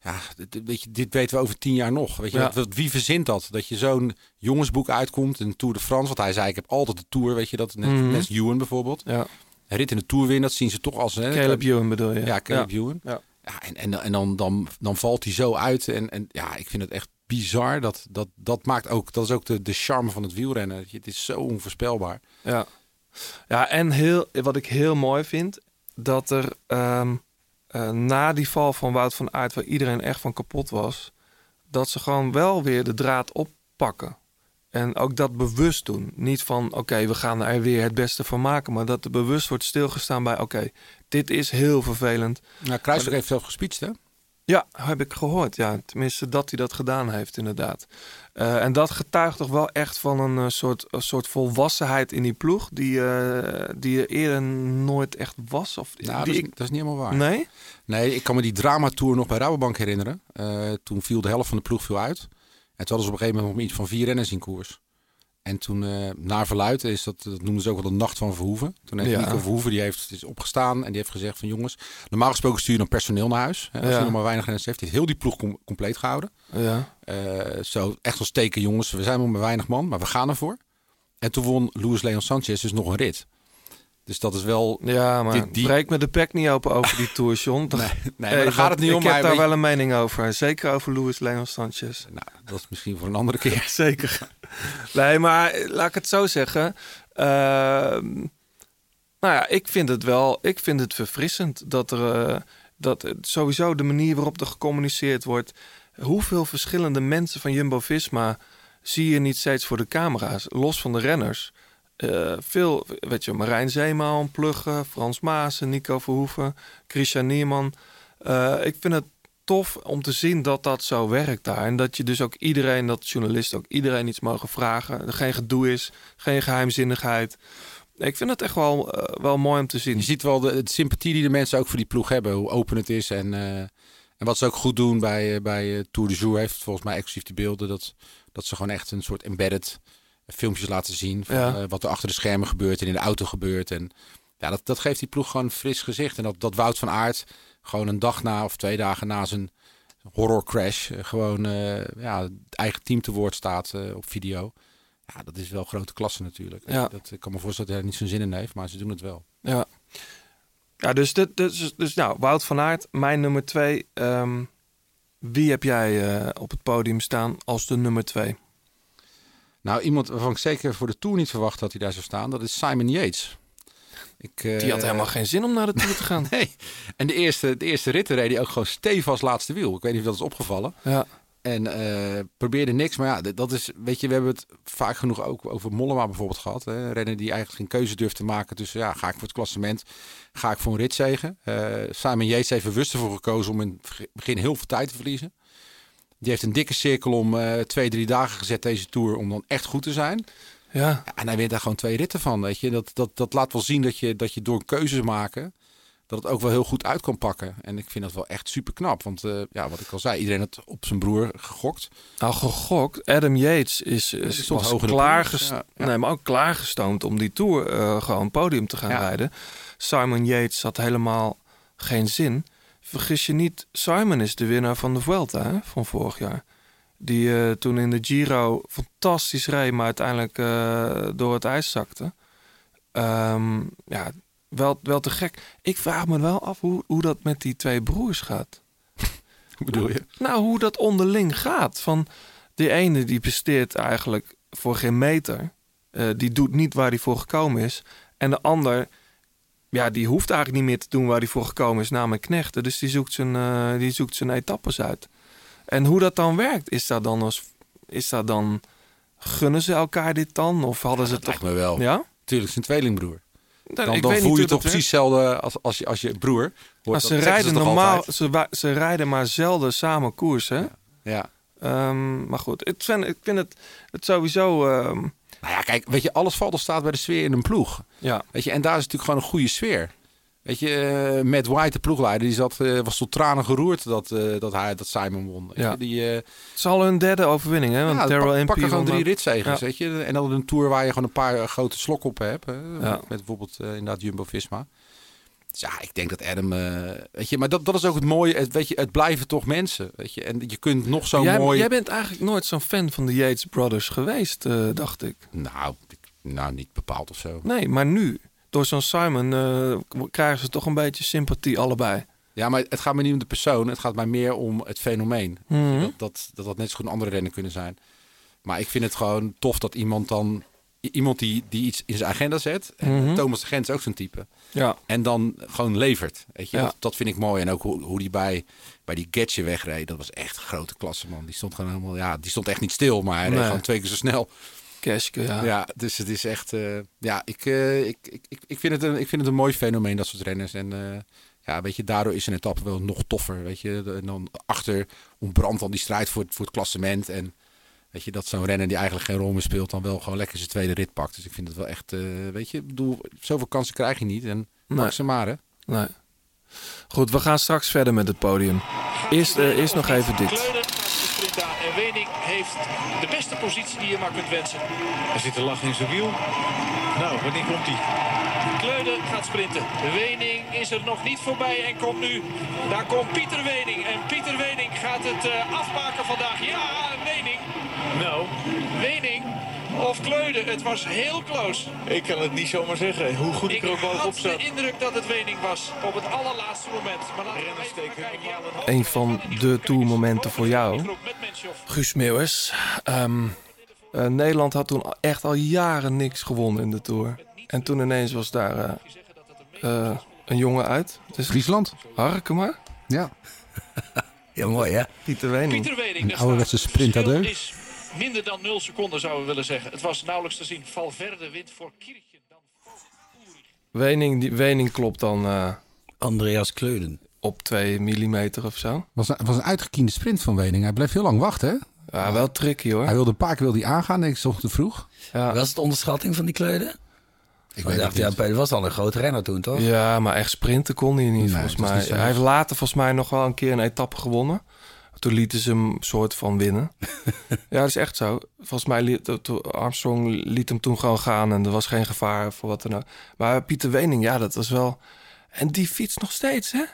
S4: Ja, dit, weet je, dit weten we over tien jaar nog. Weet je,
S3: Ja.
S4: wat- wie verzint dat? Dat je zo'n jongensboek uitkomt, een Tour de France. Want hij zei, ik heb altijd de Tour, weet je dat? Net, Ewan bijvoorbeeld.
S3: ja.
S4: Een rit in de Tour winnen, dat zien ze toch als... Hè,
S3: Caleb Ewan bedoel je?
S4: Ja, Caleb Ewan.
S3: Ja.
S4: Ja, en, en, en dan, dan, dan valt hij zo uit. En, en ja, ik vind het echt bizar. Dat, dat, dat maakt ook, dat is ook de, de charme van het wielrennen. Je- Het is zo onvoorspelbaar.
S3: Ja, ja en heel, wat ik heel mooi vind, dat er ehm, eh, na die val van Wout van Aert, waar iedereen echt van kapot was, dat ze gewoon wel weer de draad oppakken. En ook dat bewust doen. Niet van, oké, we gaan er weer het beste van maken. Maar dat er bewust wordt stilgestaan bij, oké, dit is heel vervelend.
S4: Nou, heeft zelf gespeecht, hè?
S3: Ja, heb ik gehoord. Ja, tenminste dat hij dat gedaan heeft, inderdaad. Eh, en dat getuigt toch wel echt van een eh, soort, een soort volwassenheid in die ploeg, die, eh, die er eerder nooit echt was. Of
S4: Nou, dat, is,
S3: ik,
S4: dat is niet helemaal waar.
S3: nee?
S4: Nee, ik kan me die dramatour nog bij Rabobank herinneren. Toen viel de helft van de ploeg viel uit. En toen hadden ze op een gegeven moment nog iets van vier renners in koers. En toen, eh naar verluid, is dat, dat noemden ze ook wel de nacht van Verhoeven. Toen heeft
S3: Ja.
S4: Nico Verhoeven, die heeft, is opgestaan en die heeft gezegd van jongens, normaal gesproken stuur je dan personeel naar huis. Hè, als
S3: Ja.
S4: je nog maar weinig renners heeft. Die heeft heel die ploeg com- compleet gehouden.
S3: Ja.
S4: Eh, zo echt als teken jongens, we zijn maar met weinig man, maar we gaan ervoor. En toen won Luis Leon Sanchez dus nog een rit. Dus dat is wel...
S3: Ja, maar
S4: Die- die-
S3: breek me de pek niet open over die Tour, John. (laughs)
S4: Nee, nee
S3: Hey,
S4: daar gaat het niet om.
S3: Ik heb daar wel een mening over. Zeker over Luis Leon Sanchez.
S4: Nou, dat is misschien voor een andere keer. (laughs)
S3: Zeker. Nee, maar eh, laat ik het zo zeggen. Ehm, nou ja, ik vind het wel. Ik vind het verfrissend dat er. eh, dat sowieso de manier waarop er gecommuniceerd wordt. Hoeveel verschillende mensen van Jumbo Visma zie je niet steeds voor de camera's, los van de renners. Eh, veel, weet je, Marijn Zeeman, Plugge, Frans Maassen, Nico Verhoeven, Christian Nierman. Eh, ik vind het tof om te zien dat dat zo werkt daar. En dat je dus ook iedereen, dat journalisten ook iedereen iets mogen vragen. Er geen gedoe is, geen geheimzinnigheid. Ik vind het echt wel, eh, wel mooi om te zien.
S4: Je ziet wel de, sympathie die de mensen ook voor die ploeg hebben. Hoe open het is. En, en wat ze ook goed doen bij, bij Tour de Jour heeft volgens mij exclusief de beelden. Dat, dat ze gewoon echt een soort embedded filmpjes laten zien. Van,
S3: Ja.
S4: eh, wat er achter de schermen gebeurt en in de auto gebeurt. En ja, dat, dat geeft die ploeg gewoon een fris gezicht. En dat, dat Wout van Aert gewoon een dag na of twee dagen na zijn horror crash. eh, gewoon eh, ja, het eigen team te woord staat op video. Ja, dat is wel grote klasse natuurlijk.
S3: Ja.
S4: Dat, ik kan me voorstellen dat hij niet zo'n zin in heeft, maar ze doen het wel.
S3: Ja. Ja, dus, dit, dus, dus nou, Wout van Aert, mijn nummer twee. Ehm, wie heb jij op het podium staan als de nummer twee?
S4: Nou, iemand waarvan ik zeker voor de Tour niet verwacht dat hij daar zou staan, dat is Simon Yates. Ik, eh,
S3: Die had helemaal geen zin om naar de Tour te gaan. (laughs)
S4: Nee. En de eerste, de eerste ritten reed hij ook gewoon stevig als laatste wiel. Ik weet niet of dat is opgevallen.
S3: Ja.
S4: En eh, probeerde niks. Maar ja, dat is, weet je, we hebben het vaak genoeg ook over Mollema bijvoorbeeld gehad. Hè? Renner die eigenlijk geen keuze durft te maken tussen, ja, ga ik voor het klassement, ga ik voor een ritzegen. Eh Simon Yates heeft bewust ervoor gekozen om in het begin heel veel tijd te verliezen. Die heeft een dikke cirkel om eh, twee, drie dagen gezet deze Tour om dan echt goed te zijn.
S3: Ja.
S4: En hij wint daar gewoon twee ritten van, weet je. Dat, dat, dat laat wel zien dat je, dat je door keuzes maken, dat het ook wel heel goed uit kan pakken. En ik vind dat wel echt super knap. Want eh, ja, wat ik al zei, iedereen had op zijn broer gegokt.
S3: Nou, gegokt. Adam Yates is, is,
S4: stond
S3: was
S4: ja, ja.
S3: Nee, maar ook klaargestoomd om die Tour eh, gewoon podium te gaan
S4: Ja.
S3: rijden. Simon Yates had helemaal geen zin. Vergis je niet, Simon is de winnaar van de Vuelta hè, van vorig jaar. Die eh, toen in de Giro fantastisch reed, maar uiteindelijk eh, door het ijs zakte. Ehm, ja, wel, wel te gek. Ik vraag me wel af hoe, hoe dat met die twee broers gaat. (laughs)
S4: Hoe bedoel je?
S3: Nou, hoe dat onderling gaat. Van die ene die presteert eigenlijk voor geen meter. Eh, die doet niet waar hij voor gekomen is. En de ander, ja, die hoeft eigenlijk niet meer te doen waar hij voor gekomen is, namelijk knechten. Dus die zoekt zijn, eh, die zoekt zijn etappes uit. En hoe dat dan werkt, is dat dan als, is dat dan, gunnen ze elkaar dit dan? Of hadden ze
S4: Dat
S3: toch,
S4: me wel.
S3: ja?
S4: Tuurlijk, zijn tweelingbroer.
S3: Dan,
S4: Dan, dan voel je
S3: hoe
S4: toch precies hetzelfde als, als, je, als je broer. Hoort,
S3: ze rijden
S4: toch
S3: normaal, ze, ze rijden maar zelden samen koers, hè?
S4: Ja.
S3: Ehm, maar goed, ik vind, ik vind het, het sowieso... ehm,
S4: Nou ja, kijk, weet je, alles valt of staat bij de sfeer in een ploeg.
S3: ja,
S4: Weet je, en daar is natuurlijk gewoon een goede sfeer. Weet je, eh Matt White, de ploegleider, die zat, eh, was tot tranen geroerd dat, eh, dat, hij, dat Simon won.
S3: Ja.
S4: die, eh
S3: Het is al hun derde overwinning, hè? Want
S4: ja, pak, gewoon drie ritzegers,
S3: Ja.
S4: weet je. En dan een Tour waar je gewoon een paar grote slok op hebt. Hè?
S3: Ja.
S4: Met bijvoorbeeld inderdaad Jumbo-Visma. Dus ja, ik denk dat Adam... eh, weet je, maar dat, dat is ook het mooie. Het, weet je, het blijven toch mensen, weet je. En je kunt nog zo
S3: jij,
S4: mooi...
S3: jij bent eigenlijk nooit zo'n fan van de Yates Brothers geweest, eh, dacht ik.
S4: Nou, ik- nou, niet bepaald of zo.
S3: Nee, maar nu, door zo'n Simon, eh, krijgen ze toch een beetje sympathie allebei.
S4: Ja, maar het gaat me niet om de persoon. Het gaat mij meer om het fenomeen.
S3: Mhm.
S4: Dat, dat, dat dat net zo goed een andere rennen kunnen zijn. Maar ik vind het gewoon tof dat iemand dan... Iemand die, die iets in zijn agenda zet. En
S3: Mhm.
S4: Thomas de Gent is ook zo'n type.
S3: Ja,
S4: En dan gewoon levert. Weet je?
S3: Ja.
S4: Dat, dat vind ik mooi. En ook hoe, hoe die bij, bij die Getje wegreed. Dat was echt een grote klasse, man. Die stond gewoon helemaal... Ja, die stond echt niet stil. Maar hij reed gewoon twee keer zo snel.
S3: Keske, ja.
S4: Ja, dus het is echt... eh, ja, ik, eh, ik, ik, ik, ik, vind het een, ik vind het een mooi fenomeen, dat soort renners. En eh, ja, weet je, daardoor is een etappe wel nog toffer. Weet je, en dan achter ontbrandt dan die strijd voor, het- voor het klassement. En weet je, dat zo'n renner die eigenlijk geen rol meer speelt... dan wel gewoon lekker zijn tweede rit pakt. Dus ik vind het wel echt... eh, weet je, bedoel, zoveel kansen krijg je niet. En
S3: Nee.
S4: pak ze maar, hè.
S3: Nee. Goed, we gaan straks verder met het podium. Eerst, eh, eerst nog even dit.
S10: En Wening heeft de beste positie die je maar kunt wensen.
S11: Er zit een lach in zijn wiel. Nou, wanneer komt hij?
S10: Kleuden gaat sprinten. Wening is er nog niet voorbij en komt nu. Daar komt Pieter Wening. En Pieter Wening gaat het eh, afmaken vandaag. Ja, Wening.
S11: Nou,
S10: Wening of Kleuden. Het was heel close.
S11: ik kan het niet zomaar zeggen. Hoe goed ik,
S10: Ik
S11: er ook bovenop
S10: had de
S11: zat.
S10: indruk dat het Wening was op het allerlaatste moment. Maar laten we
S11: Renners
S10: even
S11: steken
S10: kijken.
S11: normaal
S10: Ja,
S11: een
S3: van de tourmomenten voor jou. Guus Meeuwis. Ehm, eh, Nederland had toen echt al jaren niks gewonnen in de Tour. En toen ineens was daar eh, eh, een jongen uit. Het is
S4: Friesland?
S3: Harkema.
S4: Ja. (laughs)
S7: Ja, mooi hè?
S3: Pieter Wening.
S10: Pieter Wening.
S4: Een
S10: daar
S4: ouderwetse
S10: staat.
S4: sprint à
S10: Verschil
S4: deux.
S10: is minder dan 0 seconden zouden we willen zeggen. Het was nauwelijks te zien. Valverde wint voor Kirchen. Dan
S3: Wening, die, Wening klopt dan eh,
S7: Andreas Kleuden.
S3: op 2 mm of zo.
S4: was, een, was een uitgekiende sprint van Wening. Hij bleef heel lang wachten. Hè?
S3: Ja, wel tricky hoor.
S4: Hij wilde een paar keer wilde hij aangaan, denk ik, ochtends te vroeg.
S3: Ja.
S7: Was het onderschatting van die Kleuden?
S4: Ik
S7: dacht, ja, was al een grote renner toen, toch?
S3: Ja, maar echt sprinten kon hij niet,
S4: Nee,
S3: volgens mij.
S4: niet
S3: hij heeft later volgens mij nog wel een keer een etappe gewonnen. Toen lieten ze hem soort van winnen. (laughs) ja, dat is echt zo. Volgens mij liet Armstrong liet hem toen gewoon gaan en er was geen gevaar voor wat dan ook. Maar Pieter Wening, ja, dat was wel... En die fietst nog steeds, hè?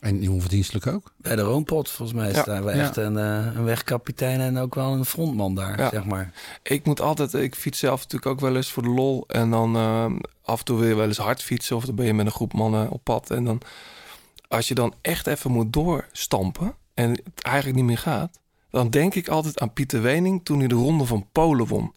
S4: En die onverdienstelijk ook.
S7: Bij de Roompot, volgens mij is
S3: Ja.
S7: daar wel
S4: Ja.
S7: echt een, eh, een wegkapitein en ook wel een frontman daar,
S3: Ja.
S7: zeg maar.
S3: Ik moet altijd, ik fiets zelf natuurlijk ook wel eens voor de lol. En dan eh, af en toe wil je wel eens hard fietsen. Of dan ben je met een groep mannen op pad. En dan, als je dan echt even moet doorstampen. En het eigenlijk niet meer gaat. Dan denk ik altijd aan Pieter Wening toen hij de ronde van Polen won.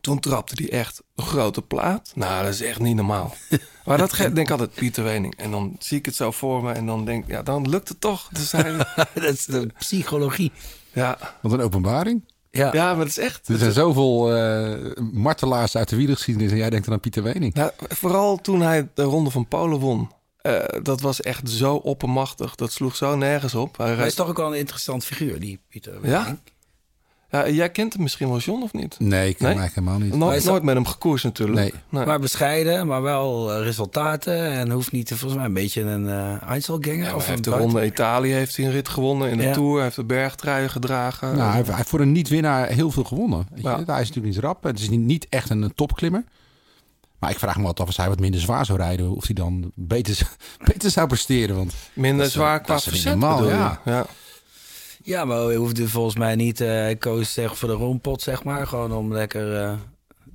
S3: Toen trapte hij echt een grote plaat. Nou, dat is echt niet normaal. (laughs) maar dat denk ik altijd Pieter Wening. En dan zie ik het zo voor me. En dan denk ik, ja, dan lukt het toch. Dus hij, (laughs)
S7: dat is de psychologie.
S3: ja.
S4: Wat een openbaring.
S7: Ja.
S3: ja, maar dat is echt...
S4: Er zijn zoveel eh, martelaars uit de wielergeschiedenis en jij denkt dan aan Pieter Wening.
S3: Nou, vooral toen hij de Ronde van Polen won. Eh, dat was echt zo oppermachtig. Dat sloeg zo nergens op. Hij reed-
S7: is toch ook wel een interessant figuur, die Pieter. Wening.
S3: ja, jij kent hem misschien wel, John, of niet?
S4: Nee, ik ken
S3: Nee?
S4: hem eigenlijk helemaal niet.
S3: No-
S7: Hij is
S3: nooit met hem gekoerst natuurlijk.
S4: Nee.
S7: Maar bescheiden, maar wel eh, resultaten. En hoeft niet, te- volgens mij, een beetje een eh Einzelganger.
S3: Ja,
S7: of
S3: hij heeft
S7: een
S3: de Ronde Italië heeft hij een rit gewonnen. In de
S7: Ja.
S3: Tour hij heeft de bergtruien gedragen.
S4: Nou, hij, heeft, hij heeft voor een niet-winnaar heel veel gewonnen. Weet je?
S3: Ja.
S4: Hij is natuurlijk niet rap. Het is niet, niet echt een, topklimmer. Maar ik vraag me wat af als hij wat minder zwaar zou rijden. Of hij dan beter, zou- (laughs) beter zou presteren. Want
S3: Minder zwaar qua verzet
S4: normaal,
S3: bedoel je?
S4: ja.
S3: ja.
S7: Ja, maar hij hoefde volgens mij niet eh ik koos zeg, voor de Roompot, zeg maar. Gewoon om lekker... eh,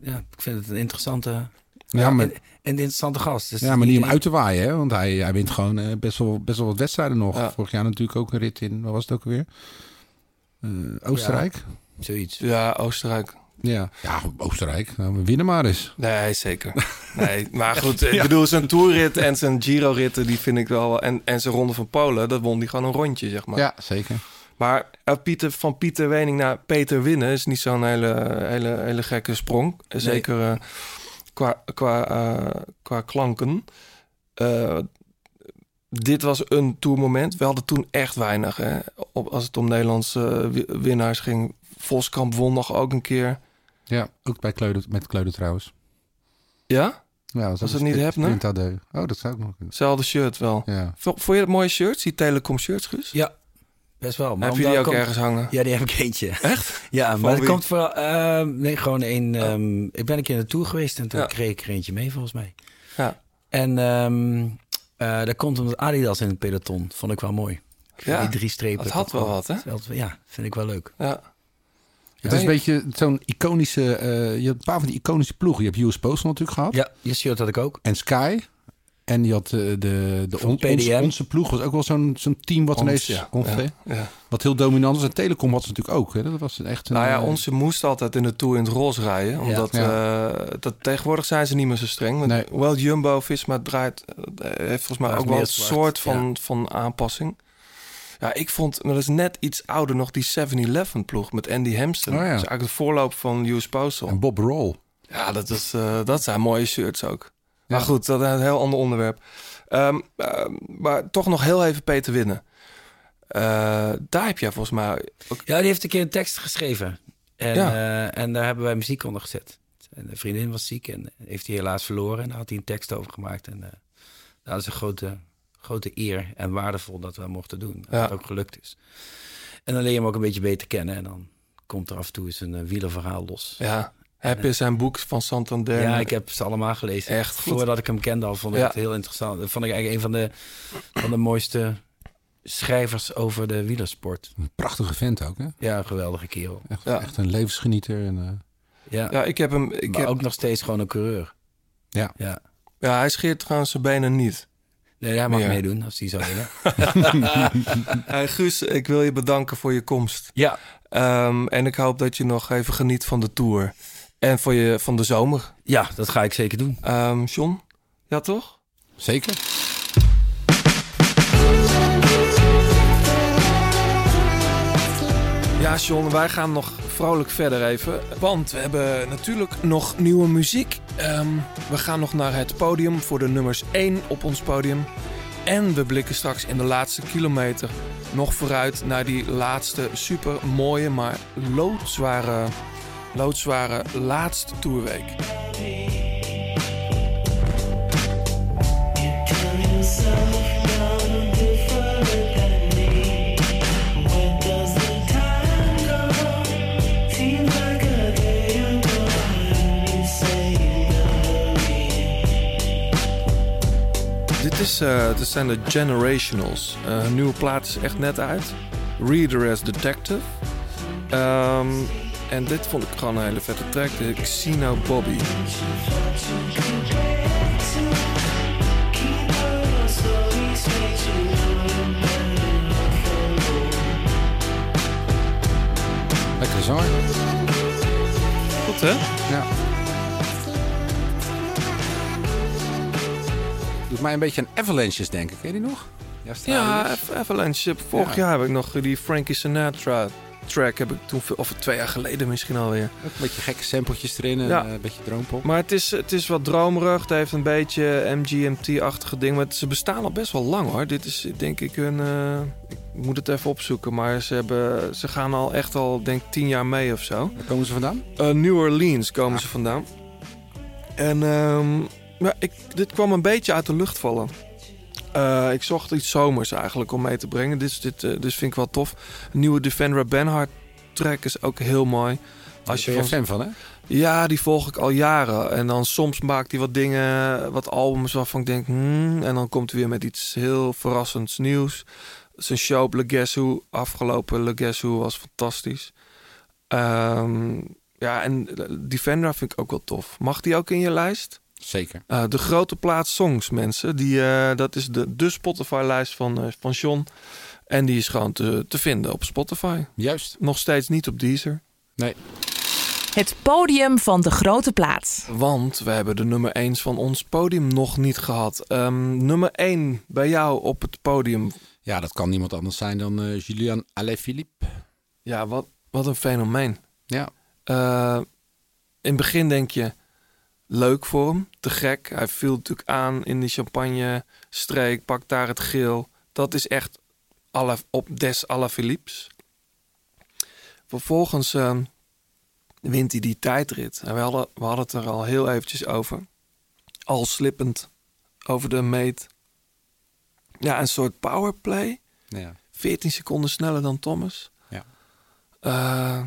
S7: ja, ik vind het een interessante...
S4: Ja, maar-
S7: een, een interessante gast. Dus
S4: ja, maar niet om uit te waaien. Hè? Want hij, hij wint gewoon eh, best, wel, best wel wat wedstrijden nog.
S3: Ja.
S4: Vorig jaar natuurlijk ook een rit in, wat was het ook alweer? Eh, Oostenrijk?
S7: Zoiets.
S3: ja, Oostenrijk.
S4: Ja. ja, Oostenrijk. Nou, we winnen maar eens.
S3: Nee, zeker. Nee, maar (laughs) goed, ik bedoel, zijn toerrit en zijn Giro-ritten, die vind ik wel... En, en zijn Ronde van Polen, dat won hij gewoon een rondje, zeg maar.
S4: Ja, zeker.
S3: Maar eh, Pieter, van Pieter Wening naar Peter winnen is niet zo'n hele, hele, hele gekke sprong. Zeker eh, qua, qua, eh, qua klanken. Eh, dit was een tourmoment. We hadden toen echt weinig. Hè? Op, als het om Nederlandse wi- winnaars ging. Voskamp won nog ook een keer.
S4: Ja, ook bij Kleuder, met Kleuder trouwens.
S3: Ja?
S4: Ja,
S3: Was het niet Hebner?
S4: AD. Oh, dat zou ook nog kunnen.
S3: Hetzelfde shirt wel.
S4: Ja.
S3: Vond vond je dat mooie shirts? Die Telecom shirts, Guus?
S7: Ja, best wel. Maar
S3: Heb je die ook
S7: komt-
S3: ergens hangen?
S7: Ja, die heb ik eentje.
S3: Echt?
S7: Ja,
S3: Van
S7: maar het
S3: wie?
S7: komt vooral... ehm, nee, gewoon een... ehm, ik ben een keer in de Tour geweest en toen
S3: Ja.
S7: kreeg ik er eentje mee, volgens mij.
S3: Ja.
S7: En ehm eh daar komt omdat Adidas in het peloton. Vond ik wel mooi.
S3: Ja,
S7: Die drie strepen.
S3: dat had wel wat, hè?
S7: Ja, vind ik wel leuk.
S3: Ja.
S4: Het is een beetje zo'n iconische... eh, je hebt een paar van die iconische ploegen. Je hebt US Postal natuurlijk gehad.
S7: Ja, je shirt had ik ook.
S4: En Sky. En die had eh, de, de on-
S7: PDM.
S4: onze, onze ploeg was ook wel zo'n zo'n team wat
S3: Ons,
S4: ineens
S3: ja. Ja.
S4: Wat heel dominant was. En Telecom had ze natuurlijk ook. Hè. Dat was echt een,
S3: Nou ja,
S4: eh,
S3: onze moest altijd in de Tour in het roze rijden. Omdat eh, dat, tegenwoordig zijn ze niet meer zo streng. Want,
S4: Nee.
S3: Hoewel Jumbo-Visma draait, heeft volgens mij ook
S7: is
S3: wel een
S7: zwart,
S3: soort van,
S7: ja.
S3: van aanpassing. Ja, ik vond, maar dat is net iets ouder nog, die 7-Eleven ploeg met Andy Hampton.
S4: Oh ja.
S3: Dat is eigenlijk de voorloop van US Postal.
S4: En Bob Roll.
S3: Ja, dat, is, eh, dat zijn mooie shirts ook. Maar goed, dat is een heel ander onderwerp. Ehm, ehm, maar toch nog heel even Peter Winnen. Eh, daar heb jij volgens mij... ook-
S7: Ja, die heeft een keer een tekst geschreven. En,
S3: Ja.
S7: eh, en daar hebben wij muziek onder gezet. En de vriendin was ziek en heeft hij helaas verloren. En daar had hij een tekst over gemaakt. En eh, dat is een grote, grote eer en waardevol dat we dat mochten doen. Dat
S3: Ja.
S7: het ook gelukt is. En dan leer je hem ook een beetje beter kennen. En dan komt er af en toe eens een wielerverhaal los.
S3: Ja, heb je zijn boek van Santander?
S7: Ja, ik heb ze allemaal gelezen.
S3: Echt goed.
S7: Voordat ik hem kende al, vond ik
S3: Ja.
S7: het heel interessant. Dat vond ik eigenlijk een van de, van de mooiste schrijvers over de wielersport.
S4: Een prachtige vent ook. Hè?
S7: Ja, een geweldige kerel.
S4: Echt,
S3: Ja.
S4: echt een levensgenieter. En, eh,
S7: Ja,
S3: Ja, ik heb hem... Ik
S7: maar
S3: heb,
S7: ook nog steeds gewoon een coureur.
S4: ja.
S7: Ja.
S3: ja, hij scheert trouwens zijn benen niet.
S7: Nee, hij mag meedoen als hij zou willen. (laughs) (laughs)
S3: Hey, Guus, ik wil je bedanken voor je komst.
S7: ja,
S3: Ehm, en ik hoop dat je nog even geniet van de tour. En voor je, van de zomer.
S7: ja, dat ga ik zeker doen.
S3: John? Ja, toch?
S4: Zeker.
S3: Ja, Ja, John, wij gaan nog vrolijk verder even. Want we hebben natuurlijk nog nieuwe muziek. Ehm, we gaan nog naar het podium voor de nummers 1 op ons podium. En we blikken straks in de laatste kilometer nog vooruit naar die laatste super mooie, maar loodzware, loodzware laatste toerweek. Dit, is, eh, dit zijn de Generationals. Hun nieuwe plaat is echt net uit. Reader as Detective. Ehm, en dit vond ik gewoon een hele vette track. De Xeno Bobby.
S4: Lekker zanger.
S3: Goed hè?
S4: Ja. Doet mij een beetje aan Avalanches denken. Ken je die nog?
S3: Ja, Avalanche. Vorig
S4: Ja.
S3: jaar heb ik nog die Frankie Sinatra track. Heb ik toen, of twee jaar geleden misschien alweer.
S4: Een beetje gekke sampletjes erin. en,
S3: Ja.
S4: eh, Een beetje droompop.
S3: Maar het is, het is wat dromerig. Het heeft een beetje MGMT-achtige ding. Maar ze bestaan al best wel lang hoor. Dit is denk ik hun... eh, ik moet het even opzoeken. Maar ze, hebben, ze gaan al echt al denk ik tien jaar mee of zo.
S4: Waar komen ze vandaan?
S3: Eh, New Orleans komen ze vandaan. En ehm, ja, ik, dit kwam een beetje uit de lucht vallen. Eh, ik zocht iets zomers eigenlijk om mee te brengen. Dit, is- dit, eh, dus vind ik wel tof. Een nieuwe Defendra Benhart track is ook heel mooi. Als je
S4: ben je
S3: van-
S4: fan van, hè?
S3: ja, die volg ik al jaren. En dan soms maakt hij wat dingen, wat albums waarvan ik denk... Hmm, en dan komt hij weer met iets heel verrassends nieuws. Zijn show op Le Guess Who, afgelopen Le Guess Who, was fantastisch. Ehm, ja, en Defendra vind ik ook wel tof. Mag die ook in je lijst?
S4: Zeker.
S3: Eh, de grote plaats songs, mensen. Die, eh, dat is de, de Spotify-lijst van, eh, van John. En die is gewoon te, te vinden op Spotify.
S4: Juist.
S3: Nog steeds niet op Deezer.
S4: Nee.
S8: Het podium van de grote plaat.
S3: Want we hebben de nummer 1 van ons podium nog niet gehad. Ehm, nummer 1 bij jou op het podium.
S4: Ja, dat kan niemand anders zijn dan eh, Julian Alaphilippe.
S3: Ja, wat, wat een fenomeen.
S4: Ja.
S3: Eh, in het begin denk je, leuk voor hem, te gek. Hij viel natuurlijk aan in die champagne-streek, pakt daar het geel. Dat is echt alle, op des à la Philips. Vervolgens eh, wint hij die tijdrit. En we hadden, we hadden het er al heel eventjes over. Al slippend over de meet. Ja, een soort powerplay.
S4: Ja.
S3: 14 seconden sneller dan Thomas.
S4: Ja.
S3: Eh,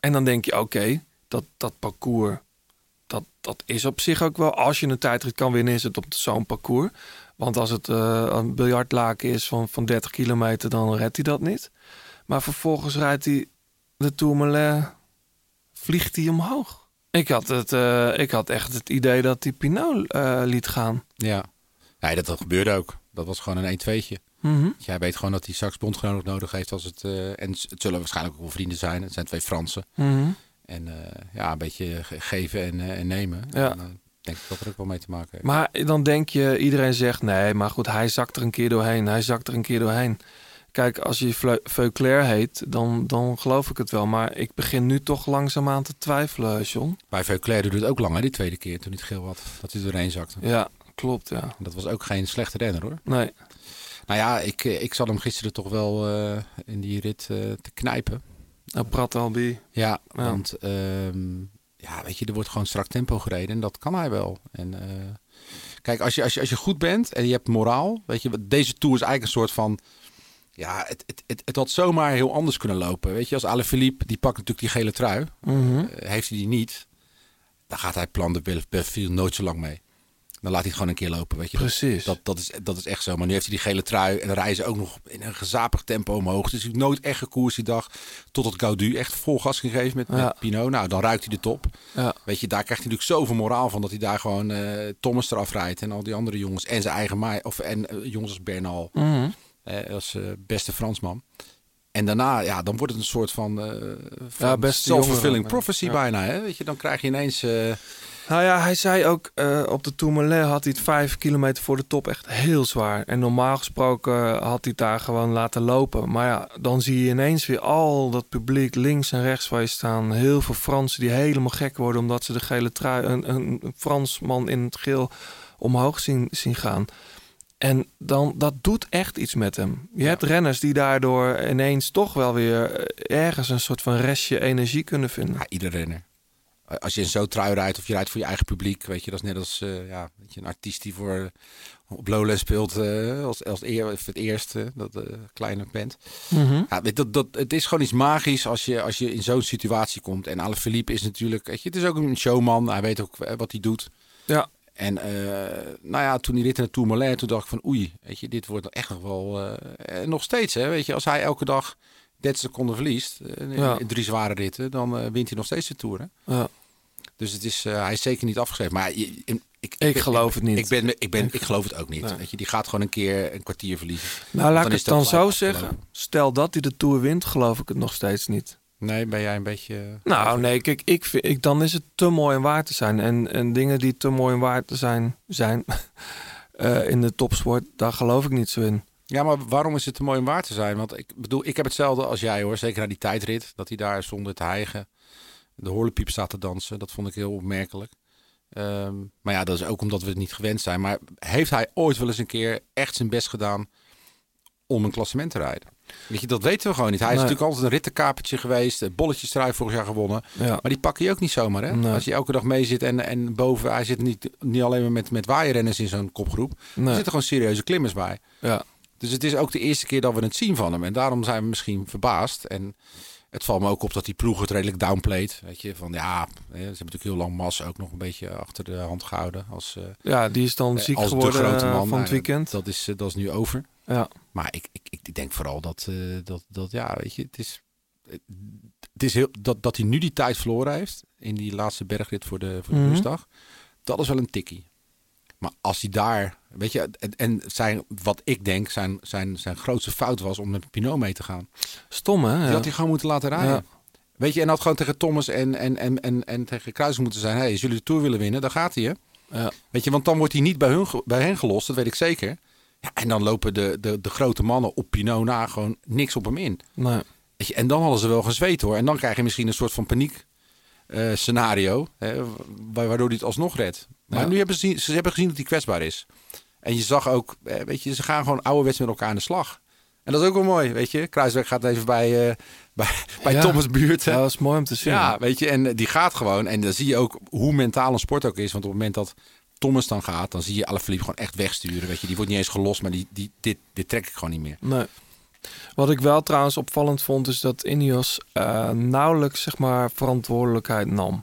S3: en dan denk je, oké, dat, dat parcours, dat, dat is op zich ook wel... Als je een tijdrit kan winnen, is het op zo'n parcours. Want als het eh, een biljartlaken is van, van 30 kilometer, dan redt hij dat niet. Maar vervolgens rijdt hij de Tourmalet, vliegt hij omhoog. Ik had, het, eh, ik had echt het idee dat hij Pinot eh, liet gaan.
S4: Ja. Nee, dat, dat gebeurde ook. Dat was gewoon een 1-2'tje.
S3: Mhm.
S4: Jij weet gewoon dat hij straks bondgenoot nodig heeft als het... en het zullen waarschijnlijk ook wel vrienden zijn. Het zijn twee Fransen.
S3: Mhm.
S4: En eh, ja, een beetje ge- geven en, eh, en nemen.
S3: Ja.
S4: En, eh, denk ik dat er ook wel mee te maken heeft.
S3: Maar dan denk je, iedereen zegt nee, maar goed, hij zakt er een keer doorheen. Hij zakt er een keer doorheen. Kijk, als je Veuclair heet, dan, dan geloof ik het wel. Maar ik begin nu toch langzaamaan te twijfelen, John.
S4: Bij Veuclair duurde het ook lang, hè, die tweede keer toen hij het geel had. Dat hij er doorheen zakte.
S3: Ja, klopt, ja.
S4: Dat was ook geen slechte renner, hoor.
S3: Nee.
S4: Nou ja, ik, ik zat hem gisteren toch wel in die rit te knijpen.
S3: Nou, Prat Albi.
S4: Ja,
S3: Ja.
S4: want ehm, ja, weet je, er wordt gewoon strak tempo gereden en dat kan hij wel. En eh, kijk, als je, als, je, als je goed bent en je hebt moraal, weet je, deze tour is eigenlijk een soort van, ja, het, het, het, het had zomaar heel anders kunnen lopen. Weet je, als Alaphilippe, die pakt natuurlijk die gele trui,
S3: Mhm.
S4: Eh, heeft hij die niet, dan gaat hij plan de Bel- Belleville nooit zo lang mee. Dan laat hij het gewoon een keer lopen, weet je. Dat-
S3: Precies.
S4: Dat, dat, is, dat is echt zo. Maar nu heeft hij die gele trui en ze ook nog in een gezapig tempo omhoog. Dus hij heeft nooit echt gekoerst die dag. Tot het Gaudu echt vol gas gegeven met,
S3: Ja.
S4: met Pinot. Nou, dan ruikt hij de top.
S3: Ja.
S4: Weet je, daar krijgt hij natuurlijk zoveel moraal van dat hij daar gewoon eh, Thomas eraf rijdt. En al die andere jongens. En zijn eigen maai. Of, en eh, jongens als Bernal.
S3: Mhm.
S4: eh, als beste Fransman. En daarna, ja, dan wordt het een soort van, van
S3: Ja, beste
S4: self-fulfilling prophecy
S3: Ja.
S4: bijna. Hè? Weet je, dan krijg je ineens...
S3: Nou ja, hij zei ook eh, op de Tourmalet had hij het vijf kilometer voor de top echt heel zwaar. En normaal gesproken had hij het daar gewoon laten lopen. Maar ja, dan zie je ineens weer al dat publiek links en rechts waar je staan. Heel veel Fransen die helemaal gek worden omdat ze de gele trui, een, een, een Fransman in het geel omhoog zien, zien gaan. En dan, dat doet echt iets met hem. Je hebt renners die daardoor ineens toch wel weer eh, ergens een soort van restje energie kunnen vinden.
S4: ja, ieder renner. Eh, Als je een zo trui rijdt of je rijdt voor je eigen publiek, weet je, dat is net als eh, ja, weet je, een artiest die voor op Lowlands speelt eh, als, als eer, het eerste, dat eh kleine band.
S3: Mhm.
S4: Ja, dat, dat, het is gewoon iets magisch als je, als je in zo'n situatie komt. En Alaphilippe is natuurlijk, weet je, het is ook een showman. Hij weet ook eh, wat hij doet.
S3: Ja.
S4: En eh, nou ja, toen die rit in de Tourmalet, toen dacht ik van oei, weet je, dit wordt echt nog wel, eh, nog steeds hè, weet je, als hij elke dag 30 seconden verliest, eh, in,
S3: Ja.
S4: in drie zware ritten, dan eh, wint hij nog steeds de Tour. Hè?
S3: Ja.
S4: Dus het is, eh, hij is zeker niet afgeschreven. Maar je- in- ik,
S3: Ik
S4: ben-
S3: geloof het niet.
S4: Ik, ben, ik, ben, ik geloof het ook niet.
S3: Nee.
S4: Weet je, die gaat gewoon een keer een kwartier verliezen.
S3: Nou, laat ik het dan zo zeggen. Stel dat hij de Tour wint, geloof ik het nog steeds niet.
S4: Nee, ben jij een beetje...
S3: Nou, nee, kijk, ik vind, ik, dan is het te mooi om waar te zijn. En, en dingen die te mooi om waar te zijn, zijn (laughs) eh, in de topsport, daar geloof ik niet zo in.
S4: Ja, maar waarom is het te mooi om waar te zijn? Want ik bedoel, ik heb hetzelfde als jij hoor. Zeker na die tijdrit. Dat hij daar zonder te hijgen de horlepiep staat te dansen. Dat vond ik heel opmerkelijk. Ehm, maar ja, dat is ook omdat we het niet gewend zijn. Maar heeft hij ooit wel eens een keer echt zijn best gedaan om een klassement te rijden? Weet je, dat weten we gewoon niet. Hij is natuurlijk altijd een rittenkapertje geweest. Bolletjestrui vorig jaar gewonnen.
S3: Ja.
S4: Maar die pak je ook niet zomaar. Hè?
S3: Nee.
S4: Als je elke dag mee zit en, en boven... Hij zit niet, niet alleen maar met, met waaierrenners in zo'n kopgroep. Er
S3: Nee.
S4: zitten gewoon serieuze klimmers bij.
S3: Ja.
S4: Dus het is ook de eerste keer dat we het zien van hem. En daarom zijn we misschien verbaasd. En het valt me ook op dat die ploeg het redelijk downplayt. Weet je, van ja, ze hebben natuurlijk heel lang Mas ook nog een beetje achter de hand gehouden. Als, eh,
S3: Ja, die is dan
S4: eh,
S3: ziek geworden eh,
S4: man.
S3: van het
S4: Nou,
S3: weekend.
S4: Dat is, dat is nu over.
S3: Ja.
S4: Maar ik, ik, ik denk vooral dat, dat, dat ja, weet je, het is, het is heel, dat, dat hij nu die tijd verloren heeft in die laatste bergrit voor de, voor de rustdag. Dat is wel een tikkie. Maar als hij daar, weet je, en, en zijn, wat ik denk zijn, zijn, zijn grootste fout was om met Pinot mee te gaan.
S3: Stom, hè?
S4: Die
S3: Ja.
S4: had hij gewoon moeten laten rijden.
S3: Ja.
S4: Weet je, en had gewoon tegen Thomas en, en, en, en, en tegen Kruis moeten zijn. Hey, als jullie de Tour willen winnen, dan gaat hij. Hè?
S3: Ja.
S4: Weet je, want dan wordt hij niet bij, hun, bij hen gelost, dat weet ik zeker. Ja, en dan lopen de, de, de grote mannen op Pinot na gewoon niks op hem in.
S3: Nee.
S4: Weet je, en dan hadden ze wel gezweet hoor. En dan krijg je misschien een soort van paniek eh, scenario. Hè, wa- waardoor hij het alsnog redt. Maar
S3: Ja.
S4: nu hebben ze, ze hebben gezien dat hij kwetsbaar is. En je zag ook, eh, weet je, ze gaan gewoon ouderwets met elkaar aan de slag. En dat is ook wel mooi, weet je. Kruisweg gaat even bij, eh, (laughs) bij, bij
S3: Ja.
S4: Thomas buurt. hè.
S3: Dat is mooi om te zien.
S4: Ja, weet je, en die gaat gewoon. En dan zie je ook hoe mentaal een sport ook is. Want op het moment dat Thomas dan gaat, dan zie je Alaphilippe gewoon echt wegsturen. Weet je, die wordt niet eens gelost, maar die, die, dit, dit trek ik gewoon niet meer.
S3: Nee. Wat ik wel trouwens opvallend vond, is dat Ineos eh, nauwelijks zeg maar, verantwoordelijkheid nam.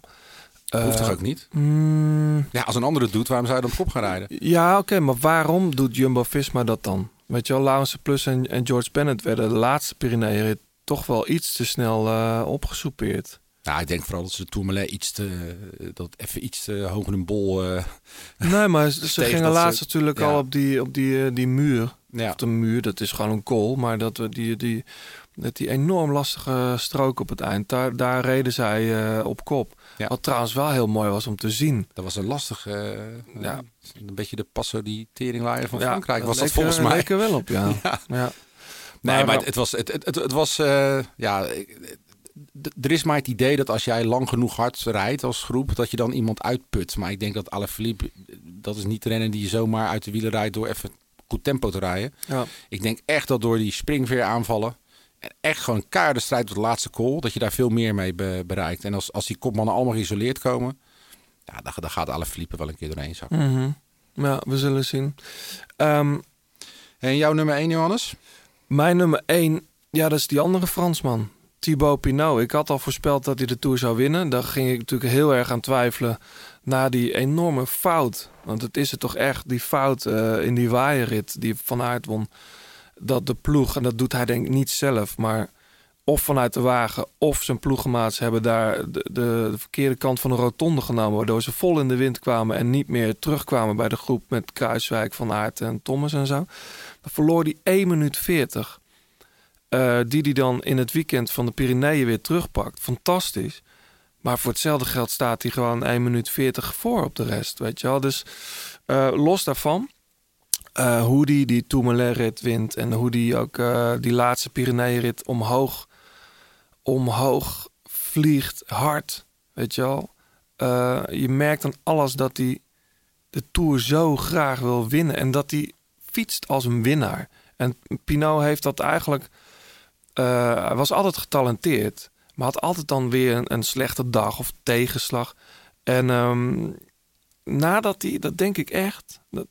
S4: Hoeft
S3: Eh,
S4: toch ook niet?
S3: mm,
S4: Ja, als een ander het doet, waarom zou je dan op kop gaan rijden?
S3: ja, oké, maar waarom doet Jumbo-Visma dat dan? Weet je wel, Laurens Plus en, en George Bennett werden de laatste Pyreneeën toch wel iets te snel eh, opgesoupeerd.
S4: Nou, ik denk vooral dat ze de Tourmalet iets te, dat even iets te hoog in een bol. eh, (laughs)
S3: Nee, maar ze, gingen
S4: dat ze-
S3: laatst natuurlijk
S4: ja.
S3: al op die, op die, die muur.
S4: ja.
S3: Of de muur, dat is gewoon een kool. Maar dat we die, die, dat die enorm lastige strook op het eind, daar, daar reden zij op kop.
S4: Ja.
S3: Wat trouwens wel heel mooi was om te zien.
S4: Dat was een lastige, eh,
S3: Ja.
S4: een beetje de passo die teringlaaier van
S3: Ja,
S4: Frankrijk was dat volgens mij.
S3: leek er wel op, ja. (laughs)
S4: Ja.
S3: ja.
S4: Nee,
S3: Maar-
S4: maar het, het was, het, het, het, was, eh, ja, er is maar het idee dat als jij lang genoeg hard rijdt als groep, dat je dan iemand uitput. Maar ik denk dat Alaphilippe, dat is niet de renner die je zomaar uit de wielen rijdt door even goed tempo te rijden.
S3: Ja.
S4: Ik denk echt dat door die springveer aanvallen en echt gewoon keiharde strijd tot de laatste call, dat je daar veel meer mee be- bereikt. En als, als die kopmannen allemaal geïsoleerd komen, ja, dan, dan gaat Alaphilippe wel een keer doorheen zakken.
S3: Mhm. Ja, we zullen zien. Ehm,
S4: En jouw nummer 1, Johannes?
S3: mijn nummer één, ja, dat is die andere Fransman. Thibaut Pinot. Ik had al voorspeld dat hij de Tour zou winnen. Daar ging ik natuurlijk heel erg aan twijfelen na die enorme fout. Want het is het toch echt, die fout eh, in die waaierrit die Van Aert won. Dat de ploeg, en dat doet hij denk ik niet zelf, maar of vanuit de wagen of zijn ploegenmaats hebben daar de, de, de verkeerde kant van de rotonde genomen. Waardoor ze vol in de wind kwamen en niet meer terugkwamen bij de groep met Kruiswijk, Van Aert en Thomas en zo. Dan verloor hij 1 minuut 40. eh, die hij dan in het weekend van de Pyreneeën weer terugpakt. Fantastisch. Maar voor hetzelfde geld staat hij gewoon 1 minuut 40 voor op de rest. Weet je wel? Dus eh, los daarvan. Eh, hoe die die Tourmalet-rit wint. En hoe die ook eh, die laatste Pyreneeën-rit omhoog, omhoog vliegt. Hard. Weet je wel? Eh, je merkt aan alles dat hij de Tour zo graag wil winnen. En dat hij fietst als een winnaar. En Pinot heeft dat eigenlijk... hij was altijd getalenteerd. Maar had altijd dan weer een, slechte dag of tegenslag. En ehm, nadat hij, dat denk ik echt... Dat,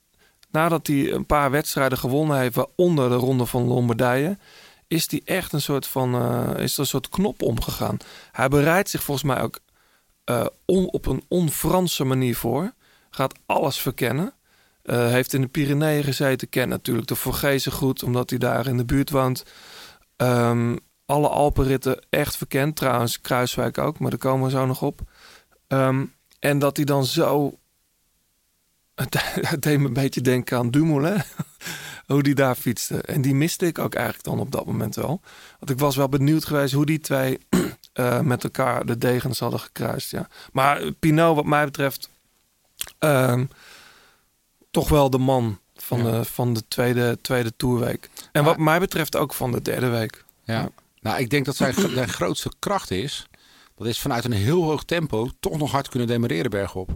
S3: nadat hij een paar wedstrijden gewonnen heeft... waaronder de Ronde van Lombardije... is hij echt een soort van... eh, is er een soort knop omgegaan. Hij bereidt zich volgens mij ook eh, op een on-Franse manier voor. Gaat alles verkennen. Eh, heeft in de Pyreneeën gezeten. Kent natuurlijk de Vorgezen goed, omdat hij daar in de buurt woont. Ehm, alle Alpenritten echt verkend. Trouwens, Kruiswijk ook, maar daar komen we zo nog op. Ehm, en dat hij dan zo... (laughs) Het, deed me een beetje denken aan Dumoulin. (laughs) hoe die daar fietste. En die miste ik ook eigenlijk dan op dat moment wel. Want ik was wel benieuwd geweest hoe die twee (clears throat) eh, met elkaar de degens hadden gekruist. Ja. Maar Pinot, wat mij betreft, ehm, toch wel de man van, de, van de tweede, tweede toerweek. En wat mij betreft ook van de derde week.
S4: Ja. Nou, ik denk dat zijn, zijn grootste kracht is... dat is vanuit een heel hoog tempo toch nog hard kunnen demareren bergop.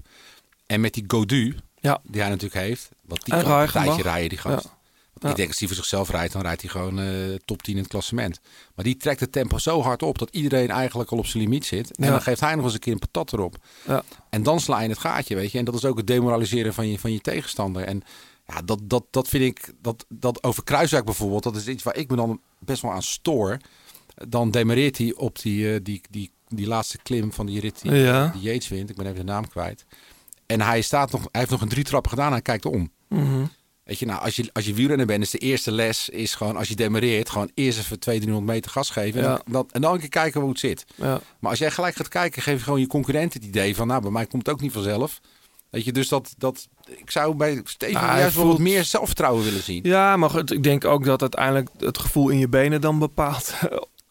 S4: En met die Godu,
S3: ja.
S4: die hij natuurlijk heeft... want die
S3: En
S4: kan een tijdje rijden, die gast.
S3: Ja.
S4: Want Ik denk als hij voor zichzelf rijdt, dan rijdt hij gewoon eh, top 10 in het klassement. Maar die trekt het tempo zo hard op dat iedereen eigenlijk al op zijn limiet zit. En
S3: Ja.
S4: dan geeft hij nog eens een keer een patat erop.
S3: Ja.
S4: En dan sla je in het gaatje, weet je. En dat is ook het demoraliseren van je, van je tegenstander. En ja, dat, dat, dat vind ik, dat, dat over Kruiswijk bijvoorbeeld, dat is iets waar ik me dan best wel aan stoor. Dan demareert hij op die, eh, die, die, die laatste klim van die rit die,
S3: Ja.
S4: die Yates wint. Ik ben even de naam kwijt. En hij, staat nog, hij heeft nog een drie trappen gedaan en hij kijkt om.
S3: Mhm.
S4: Weet je, nou, als je, als je wielrenner bent, is de eerste les is gewoon als je demareert, gewoon eerst even 200, 300 meter gas geven. En,
S3: Ja.
S4: dan, dan, en dan een keer kijken hoe het zit.
S3: Ja.
S4: Maar als jij gelijk gaat kijken, geef je gewoon je concurrent het idee van, nou, bij mij komt het ook niet vanzelf. Weet je, dus dat, dat ik zou bij Steven
S3: Nou,
S4: juist wel wat
S3: voelt-
S4: meer zelfvertrouwen willen zien.
S3: Ja, maar goed, ik denk ook dat uiteindelijk het gevoel in je benen dan bepaalt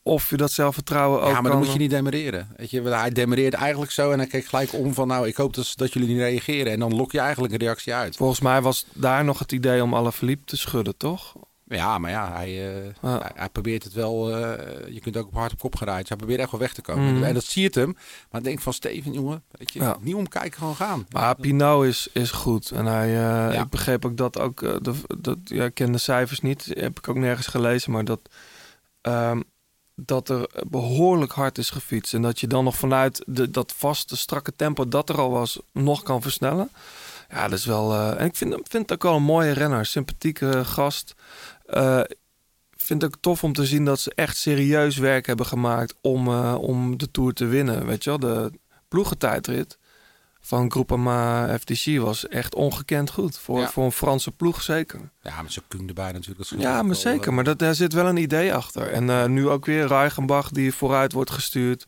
S3: of je dat zelfvertrouwen ook
S4: Ja, maar dan
S3: kan-
S4: moet je niet demareren. Weet je, hij demareerde eigenlijk zo en hij keek gelijk om van, nou, ik hoop dus dat jullie niet reageren. En dan lok je eigenlijk een reactie uit.
S3: Volgens mij was daar nog het idee om alle Philippe te schudden, toch?
S4: Ja, maar ja, hij, eh, hij, hij probeert het wel. eh, je kunt ook op hard op kop. Dus hij probeert echt wel weg te komen.
S3: Mhm.
S4: En dat zie je het hem. Maar ik denk van Steven, jongen, weet je,
S3: Ja.
S4: niet omkijken, gewoon gaan.
S3: Maar Pinot is, is goed. En hij, eh, ik begreep ook dat ook. de, dat, ja, ik ken de cijfers niet. Heb ik ook nergens gelezen. Maar dat, ehm, dat er behoorlijk hard is gefietst. En dat je dan nog vanuit de, dat vaste, strakke tempo dat er al was, nog kan versnellen. Ja, dat is wel. eh, en ik vind, vind het ook wel een mooie renner. Sympathieke gast. Eh, ik vind het ook tof om te zien dat ze echt serieus werk hebben gemaakt om, om de Tour te winnen. Weet je wel, de ploegentijdrit van Groupama FDC was echt ongekend goed. Voor,
S4: Ja.
S3: voor een Franse ploeg zeker.
S4: Ja, met zo'n Kung erbij natuurlijk. Dat
S3: Ja, maar zeker. Maar dat, daar zit wel een idee achter. En eh, nu ook weer Reichenbach die vooruit wordt gestuurd.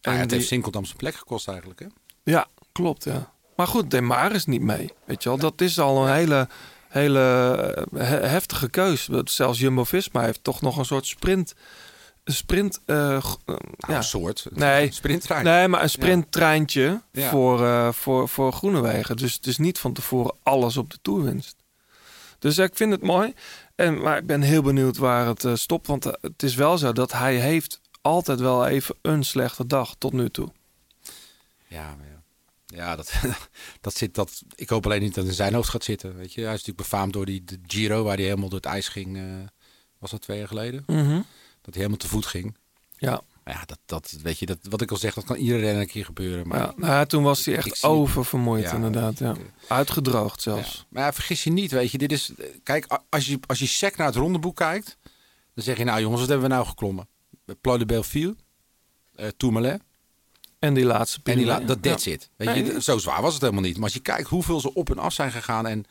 S4: ja, het
S3: die-
S4: heeft Sinkeldam zijn plek gekost eigenlijk. Hè?
S3: ja, klopt. Ja. Maar goed, Demar is niet mee. Weet je wel, dat is al een hele, hele eh, he- heftige keus. Zelfs Jumbo-Visma heeft toch nog een soort sprint... Sprint... eh, eh, ja.
S4: een soort.
S3: Nee,
S4: sprinttrein.
S3: Nee, maar een sprinttreintje
S4: Ja.
S3: voor, eh, voor, voor Groenewegen. Dus het is niet van tevoren alles op de toerwinst. Dus ik vind het mooi. En, maar ik ben heel benieuwd waar het stopt. Want het is wel zo dat hij heeft altijd wel even een slechte dag tot nu toe.
S4: Ja, ja. Ja, dat, (laughs) dat zit dat. Ik hoop alleen niet dat het in zijn hoofd gaat zitten. Weet je, hij is natuurlijk befaamd door die de Giro, waar hij helemaal door het ijs ging. was dat twee jaar geleden?
S3: Mhm.
S4: Dat hij helemaal te voet ging.
S3: Ja.
S4: Maar ja, dat, dat weet je, dat, wat ik al zeg, dat kan iedere renner een keer gebeuren. Maar
S3: Ja, nou toen was hij echt oververmoeid
S4: Ja.
S3: inderdaad. Ja. Uitgedroogd zelfs.
S4: Ja. Maar ja, vergis je niet, weet je, dit is. Kijk, als je, als je sec naar het rondeboek kijkt, dan zeg je, nou jongens, wat hebben we nou geklommen? Ploy de Belleville, eh Tourmalet.
S3: En die laatste
S4: En die la- dat that's it. Weet je, zo zwaar was het helemaal niet. Maar als je kijkt hoeveel ze op en af zijn gegaan en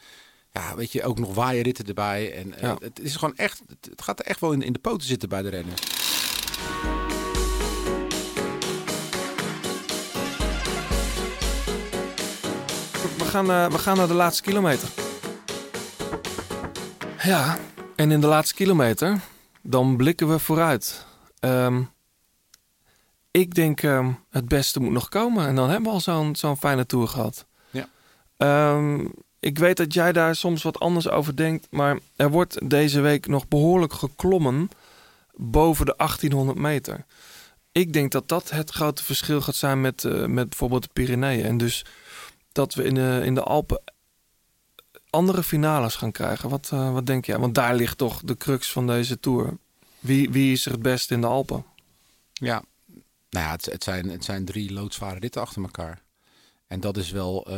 S4: ja, weet je, ook nog waaierritten erbij. En eh, het is gewoon echt, het, het gaat er echt wel in, in de poten zitten bij de rennen.
S3: We gaan, eh, we gaan naar de laatste kilometer. Ja, en in de laatste kilometer, dan blikken we vooruit. Ehm, ik denk ehm, het beste moet nog komen. En dan hebben we al zo'n zo'n fijne tour gehad.
S4: Ja.
S3: Ehm, ik weet dat jij daar soms wat anders over denkt. Maar er wordt deze week nog behoorlijk geklommen boven de 1800 meter. Ik denk dat dat het grote verschil gaat zijn met, eh, met bijvoorbeeld de Pyreneeën. En dus dat we in de, in de Alpen andere finales gaan krijgen. Wat, eh, wat denk jij? Want daar ligt toch de crux van deze tour. Wie, wie is er het beste in de Alpen?
S4: Ja, nou ja, het, het, zijn, het zijn drie loodzware ritten achter elkaar. En dat is wel eh,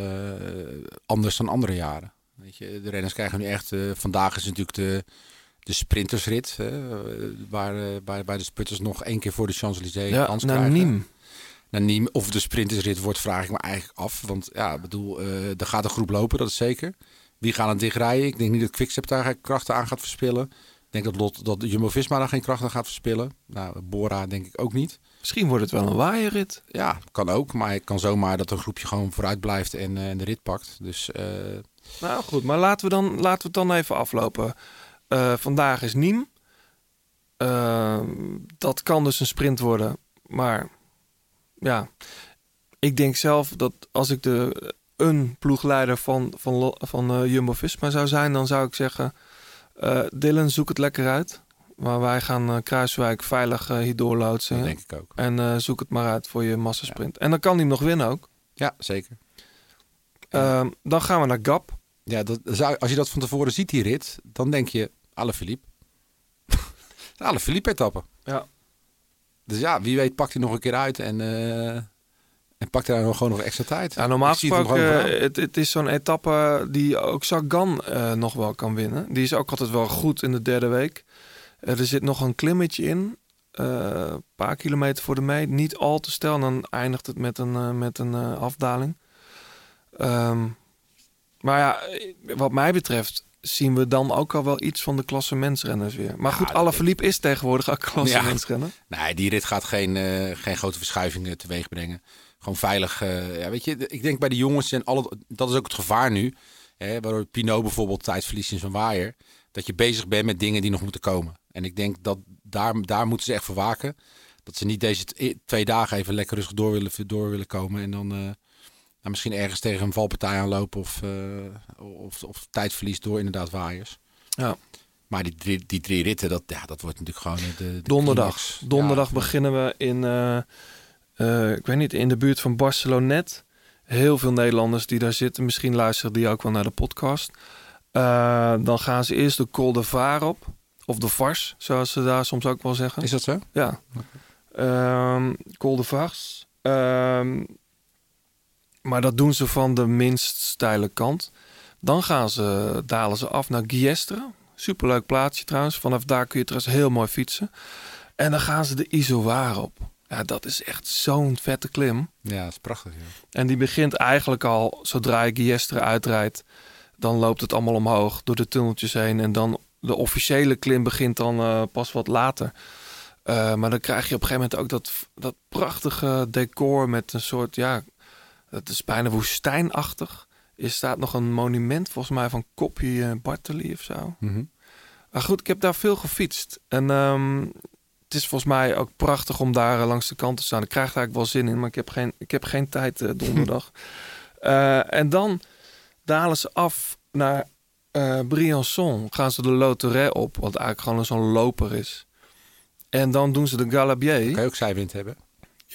S4: anders dan andere jaren. Weet je, de renners krijgen nu echt... eh, vandaag is natuurlijk de, de sprintersrit. Hè, eh, waar, waar, waar de sprinters nog één keer voor de Champs-Élysées
S3: Ja,
S4: kans krijgen.
S3: Nîmes.
S4: Naar Nîmes. Of de sprintersrit wordt, vraag ik me eigenlijk af. Want ja, ik bedoel, er gaat een groep lopen, dat is zeker. Wie gaan er dichtrijden? Ik denk niet dat Quickstep daar krachten aan gaat verspillen. Ik denk dat, Lot, dat Jumbo-Visma daar geen krachten gaat verspillen. Nou, Bora denk ik ook niet.
S3: Misschien wordt het wel een waaierrit.
S4: Ja, kan ook. Maar het kan zomaar dat een groepje gewoon vooruit blijft en, eh, en de rit pakt. Dus eh,
S3: Nou goed, maar laten we, dan, laten we het dan even aflopen. Eh, vandaag is Niem. dat kan dus een sprint worden. Maar ja, ik denk zelf dat als ik de, een ploegleider van, van, van Jumbo-Visma zou zijn... dan zou ik zeggen, Dylan, zoek het lekker uit. Maar wij gaan eh, Kruiswijk veilig eh, hier doorloodsen.
S4: dat denk ik ook.
S3: En eh, zoek het maar uit voor je massasprint. En dan kan hij hem nog winnen ook.
S4: Ja, zeker.
S3: Ehm, dan gaan we naar Gap.
S4: Ja, dat, als je dat van tevoren ziet, die rit, dan denk je, alle Philippe. (laughs) alle Philippe etappen.
S3: Ja.
S4: Dus ja, wie weet pakt hij nog een keer uit en, eh, en pakt hij daar nog gewoon nog extra tijd.
S3: Ja, normaal
S4: het
S3: gesproken,
S4: vooraan.
S3: het, het is zo'n etappe die ook Sagan nog wel kan winnen. Die is ook altijd wel goed in de derde week. Eh, er zit nog een klimmetje in. eh, Een paar kilometer voor de meet. Niet al te snel. En dan eindigt het met een, eh, met een eh, afdaling. Ehm, maar ja, eh, wat mij betreft zien we dan ook al wel iets van de klassementsrenners weer. Maar goed,
S4: dat
S3: Alaphilippe is tegenwoordig ook klassementsrenner.
S4: Nee, die rit gaat geen, eh, geen grote verschuivingen teweeg brengen. Gewoon veilig. eh, ja, weet je, ik denk bij de jongens en alle, dat is ook het gevaar nu. Hè, waardoor Pinot bijvoorbeeld tijd verliest in zijn waaier. Dat je bezig bent met dingen die nog moeten komen. En ik denk dat daar, daar moeten ze echt voor waken. Dat ze niet deze t- twee dagen even lekker rustig door willen, door willen komen. En dan eh, nou, misschien ergens tegen een valpartij aanlopen. Of, eh, of, of tijdverlies door inderdaad waaiers.
S3: Ja.
S4: Maar die drie, die drie ritten, dat, ja, dat wordt natuurlijk gewoon eh, de, de
S3: Donderdag. Donderdag
S4: Ja,
S3: beginnen we in, ik weet niet, in de buurt van Barcelonet. Heel veel Nederlanders die daar zitten. Misschien luisteren die ook wel naar de podcast. Dan gaan ze eerst de Col de Vaar op. Of de Vars, zoals ze daar soms ook wel zeggen.
S4: Is dat zo?
S3: Ja. Ehm Col de Vars. Ehm, maar dat doen ze van de minst steile kant. Dan gaan ze, dalen ze af naar Giestre. Superleuk plaatsje trouwens. Vanaf daar kun je trouwens heel mooi fietsen. En dan gaan ze de Izoar op. Ja, dat is echt zo'n vette klim.
S4: Ja, dat is prachtig. Ja.
S3: En die begint eigenlijk al, zodra je Giestre uitrijdt, dan loopt het allemaal omhoog door de tunneltjes heen. En dan de officiële klim begint dan eh, pas wat later. Eh, maar dan krijg je op een gegeven moment ook dat, dat prachtige decor met een soort, ja, het is bijna woestijnachtig. Er staat nog een monument volgens mij van Koppie uh, Bartoli of zo.
S4: Mhm.
S3: Maar goed, ik heb daar veel gefietst. En ehm, het is volgens mij ook prachtig om daar eh, langs de kant te staan. Ik krijg er eigenlijk wel zin in, maar ik heb geen, ik heb geen tijd eh, donderdag. (laughs) Eh, en dan dalen ze af naar eh Briançon. Gaan ze de Loterij op, wat eigenlijk gewoon zo'n loper is. En dan doen ze de Galabier.
S4: Kan je ook zijwind hebben?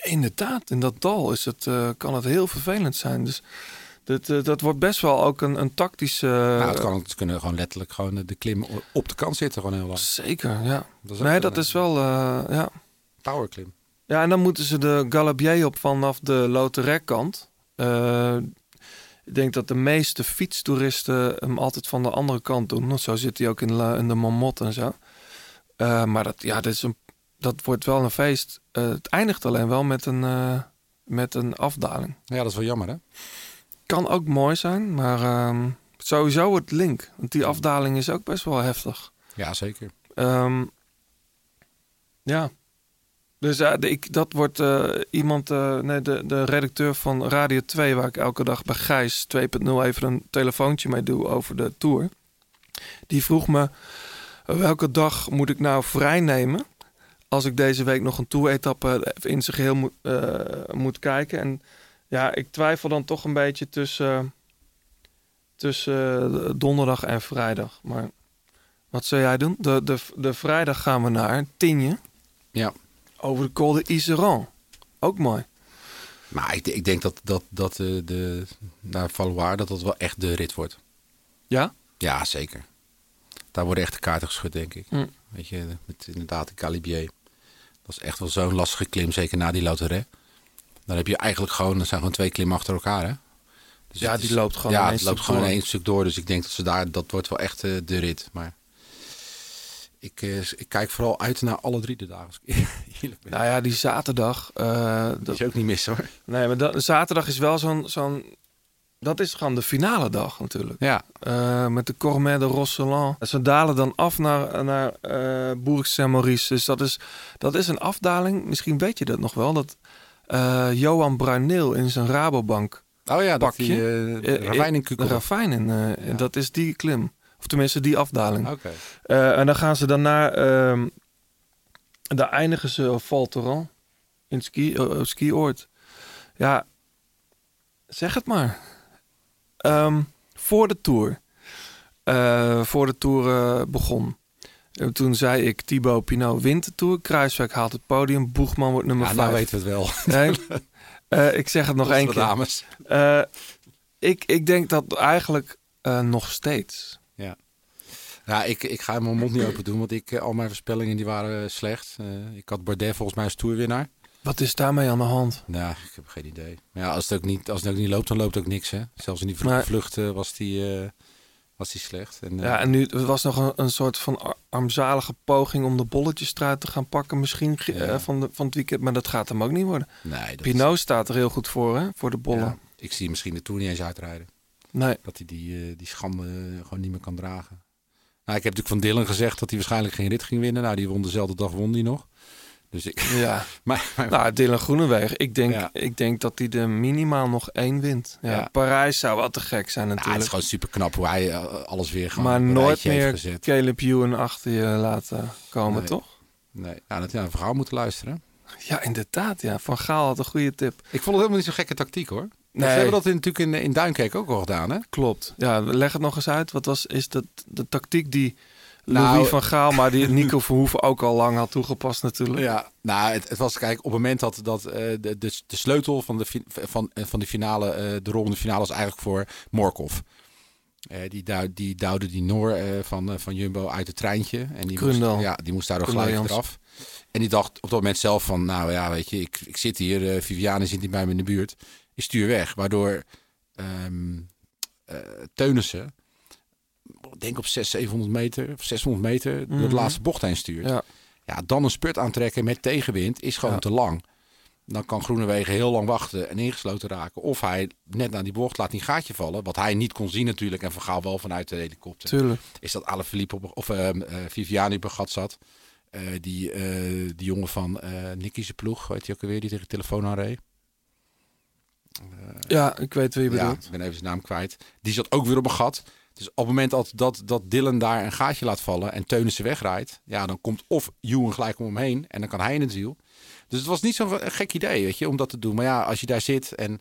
S3: Inderdaad, in dat dal is het, eh, kan het heel vervelend zijn. Dus dat, eh, dat wordt best wel ook een, een tactische...
S4: nou, het kan, ze kunnen gewoon letterlijk gewoon de klim op de kant zitten gewoon heel lang.
S3: Zeker, ja.
S4: Dat is
S3: nee, dat
S4: een,
S3: is wel... ja.
S4: Powerklim.
S3: ja, en dan moeten ze de Galabier op vanaf de Loterec-kant. Eh, ik denk dat de meeste fietstoeristen hem altijd van de andere kant doen. Zo zit hij ook in de, in de Marmot en zo. Eh, maar dat, ja, dit is een, dat wordt wel een feest. Eh, het eindigt alleen wel met een, eh, met een afdaling.
S4: Ja, dat is wel jammer hè?
S3: Kan ook mooi zijn, maar ehm, sowieso het link. Want die afdaling is ook best wel heftig.
S4: Ja, zeker.
S3: Ehm, ja. Dus ja, de- ik, dat wordt eh, iemand, eh, nee, de, de redacteur van Radio 2, waar ik elke dag bij Gijs 2.0 even een telefoontje mee doe over de tour. Die vroeg me, welke dag moet ik nou vrij nemen? Als ik deze week nog een tour-etappe in zijn geheel moet, eh, moet kijken. En ja, ik twijfel dan toch een beetje tussen, tussen eh, donderdag en vrijdag. Maar wat zou jij doen? De, de, de vrijdag gaan we naar Tienje.
S4: Ja.
S3: Over de Col de Iseran. Ook mooi.
S4: Maar ik, ik denk dat, dat, dat eh, de, naar Valois dat dat wel echt de rit wordt.
S3: Ja?
S4: Ja, zeker. Daar worden echt de kaarten geschud, denk ik.
S3: Hm.
S4: Weet je, met inderdaad de Calibier. Dat is echt wel zo'n lastige klim, zeker na die Lauteret. Dan heb je eigenlijk gewoon, dat zijn gewoon twee klimmen achter elkaar, hè? Dus
S3: Ja, die
S4: is-
S3: loopt gewoon
S4: Ja, het loopt gewoon
S3: door.
S4: één stuk door. Dus ik denk dat ze daar, dat wordt wel echt eh, de rit. Maar ik, eh, ik kijk vooral uit naar alle drie de dagen.
S3: Nou ja, die zaterdag. eh,
S4: Dat
S3: dat,
S4: is ook niet mis, hoor.
S3: nee, maar dat, zaterdag is wel zo'n. zo'n dat is gewoon de finale dag natuurlijk.
S4: Ja,
S3: Eh, met de Cormet de Rosselan. Ze dalen dan af naar, naar eh Bourg Saint-Maurice. Dus dat is, dat is een afdaling. Misschien weet je dat nog wel. Dat Johan Bruineel in zijn Rabobank
S4: Oh ja, dat
S3: Pakje.
S4: die uh, ravijn in
S3: ravijn in. Dat is die klim. Of tenminste die afdaling.
S4: Oké.
S3: En dan gaan ze dan ehm daar eindigen ze op Val Thorens. In ski, eh, skioord. Ja, zeg het maar. Ehm, voor de Tour. Eh, voor de Tour eh, begon. En toen zei ik, Thibaut Pinot wint de Tour. Kruiswijk haalt het podium. Boegman wordt nummer
S4: Ja,
S3: 5.
S4: nou weten we het wel.
S3: Nee. (laughs) Ik zeg het nog één keer.
S4: dames.
S3: Ik, ik denk dat eigenlijk nog steeds.
S4: Ja, ik, ik ga mijn mond niet open doen, want ik, eh, al mijn voorspellingen die waren eh, slecht. Eh, ik had Bardet volgens mij als toerwinnaar.
S3: Wat is daarmee aan de hand?
S4: Nou, ik heb geen idee. Maar ja, als het ook niet, als het ook niet loopt, dan loopt ook niks. Hè? Zelfs in die vroege vlucht was die, was die slecht. En,
S3: Ja, en nu het was nog een, een soort van ar- armzalige poging om de bolletjes eruit te gaan pakken. Misschien
S4: Ja.
S3: van, de, van het weekend, maar dat gaat hem ook niet worden.
S4: nee,
S3: Pinot staat er heel goed voor, hè? Voor de bollen.
S4: ja, ik zie misschien de Tour niet eens uitrijden.
S3: Nee,
S4: Dat hij die, die schande gewoon niet meer kan dragen. Nou, ik heb natuurlijk van Dylan gezegd dat hij waarschijnlijk geen rit ging winnen. Nou, die won dezelfde dag, won die nog. Dus ik...
S3: ja. (laughs)
S4: maar, maar-
S3: nou, Dylan Groenewegen. Ik denk,
S4: Ja.
S3: ik denk dat hij er minimaal nog één wint. Ja,
S4: Ja.
S3: Parijs zou wel te gek zijn
S4: Ja, het
S3: natuurlijk.
S4: is gewoon super knap hoe hij eh, alles weer gewoon
S3: maar nooit meer
S4: gezet.
S3: Caleb Ewan achter je laten komen,
S4: Nee.
S3: toch?
S4: Nee, ja, dat ja, een verhaal moeten luisteren.
S3: Ja, inderdaad. Ja. Van Gaal had een goede tip.
S4: Ik vond het helemaal niet zo'n gekke tactiek hoor.
S3: Nee.
S4: Ze hebben dat in, natuurlijk in, in Duinkerk ook al gedaan hè?
S3: Klopt. Ja, leg het nog eens uit. Wat was is dat de tactiek die
S4: Nou,
S3: Louis van Gaal, maar die Nico Verhoeven ook al lang had toegepast natuurlijk.
S4: Ja, nou, het, het was kijk op het moment dat, dat eh, de, de, de sleutel van de, van, eh, van finale, eh, de rol in de finale was eigenlijk voor Morkov. Eh, die, duw, die duwde die Noor eh, van, eh, van Jumbo uit het treintje. En die moest, ja, die moest daardoor
S3: Grundel
S4: gelijk
S3: Jans.
S4: eraf. En die dacht op dat moment zelf van, nou ja, weet je, ik, ik zit hier, Viviane zit niet bij me in de buurt. Ik stuur weg, waardoor eh, Teunissen, denk op 600, 700 meter of 600 meter, door
S3: Mhm.
S4: de laatste bocht heen stuurt.
S3: Ja.
S4: Ja, dan een spurt aantrekken met tegenwind is gewoon
S3: Ja.
S4: te lang. Dan kan Groenewegen heel lang wachten en ingesloten raken. Of hij net na die bocht laat die gaatje vallen. Wat hij niet kon zien natuurlijk. En vergaal wel vanuit de helikopter.
S3: Tuurlijk.
S4: Is dat Alaphilippe op, of eh, Viviani op een gat zat. Eh, die, eh, die jongen van Nicky zijn ploeg. Weet je ook alweer. Die tegen de telefoon aanreed.
S3: Ja, ik weet wie je
S4: Ja,
S3: bedoelt.
S4: ik ben even zijn naam kwijt. Die zat ook weer op een gat. Dus op het moment dat, dat, dat Dylan daar een gaatje laat vallen en Teunissen wegrijdt, ja, dan komt of Ewan gelijk om hem heen en dan kan hij in het wiel. Dus het was niet zo'n gek idee, weet je, om dat te doen. Maar ja, als je daar zit en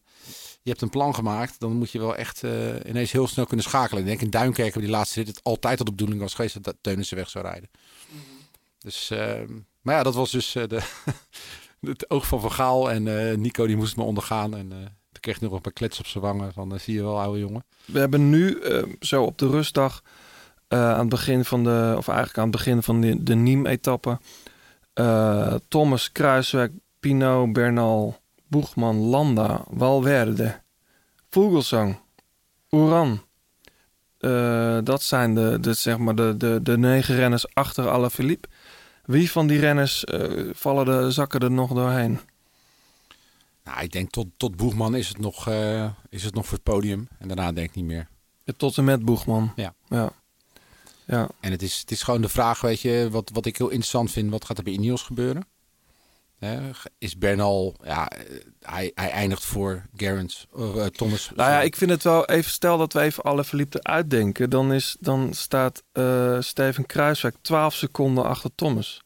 S4: je hebt een plan gemaakt, dan moet je wel echt eh, ineens heel snel kunnen schakelen. Ik denk in Duinkerk hebben die laatste rit het altijd al de bedoeling was geweest dat Teunissen weg zou rijden. Dus, ehm, maar ja, dat was dus eh, de, (laughs) het oog van Van Gaal en eh, Nico die moest me ondergaan en eh toen kreeg nog een paar klets op zijn wangen van, zie je wel, oude jongen.
S3: We hebben nu eh, zo op de rustdag eh, aan het begin van de, of eigenlijk aan het begin van de, de Niem-etappe, eh, Thomas, Kruiswijk, Pinot, Bernal, Boegman, Landa, Valverde, Vogelsang, Oeran. Eh, dat zijn de, de, zeg maar de, de, de negen renners achter Alaphilippe. Wie van die renners eh, vallen de zakken er nog doorheen?
S4: Nou, ik denk tot, tot Boegman is het, nog, is het nog voor het podium. En daarna denk ik niet meer.
S3: Tot en met Boegman.
S4: Ja.
S3: Ja. Ja.
S4: En het is, het is gewoon de vraag, weet je, wat, wat ik heel interessant vind. Wat gaat er bij Ineos gebeuren? Is Bernal, ja, eh, hij, hij eindigt voor Gerrans, eh, eh, Thomas.
S3: Nou ja, ik vind het wel even, stel dat we even alle verliepte uitdenken, dan, is, dan staat eh, Steven Kruiswijk 12 seconden achter Thomas.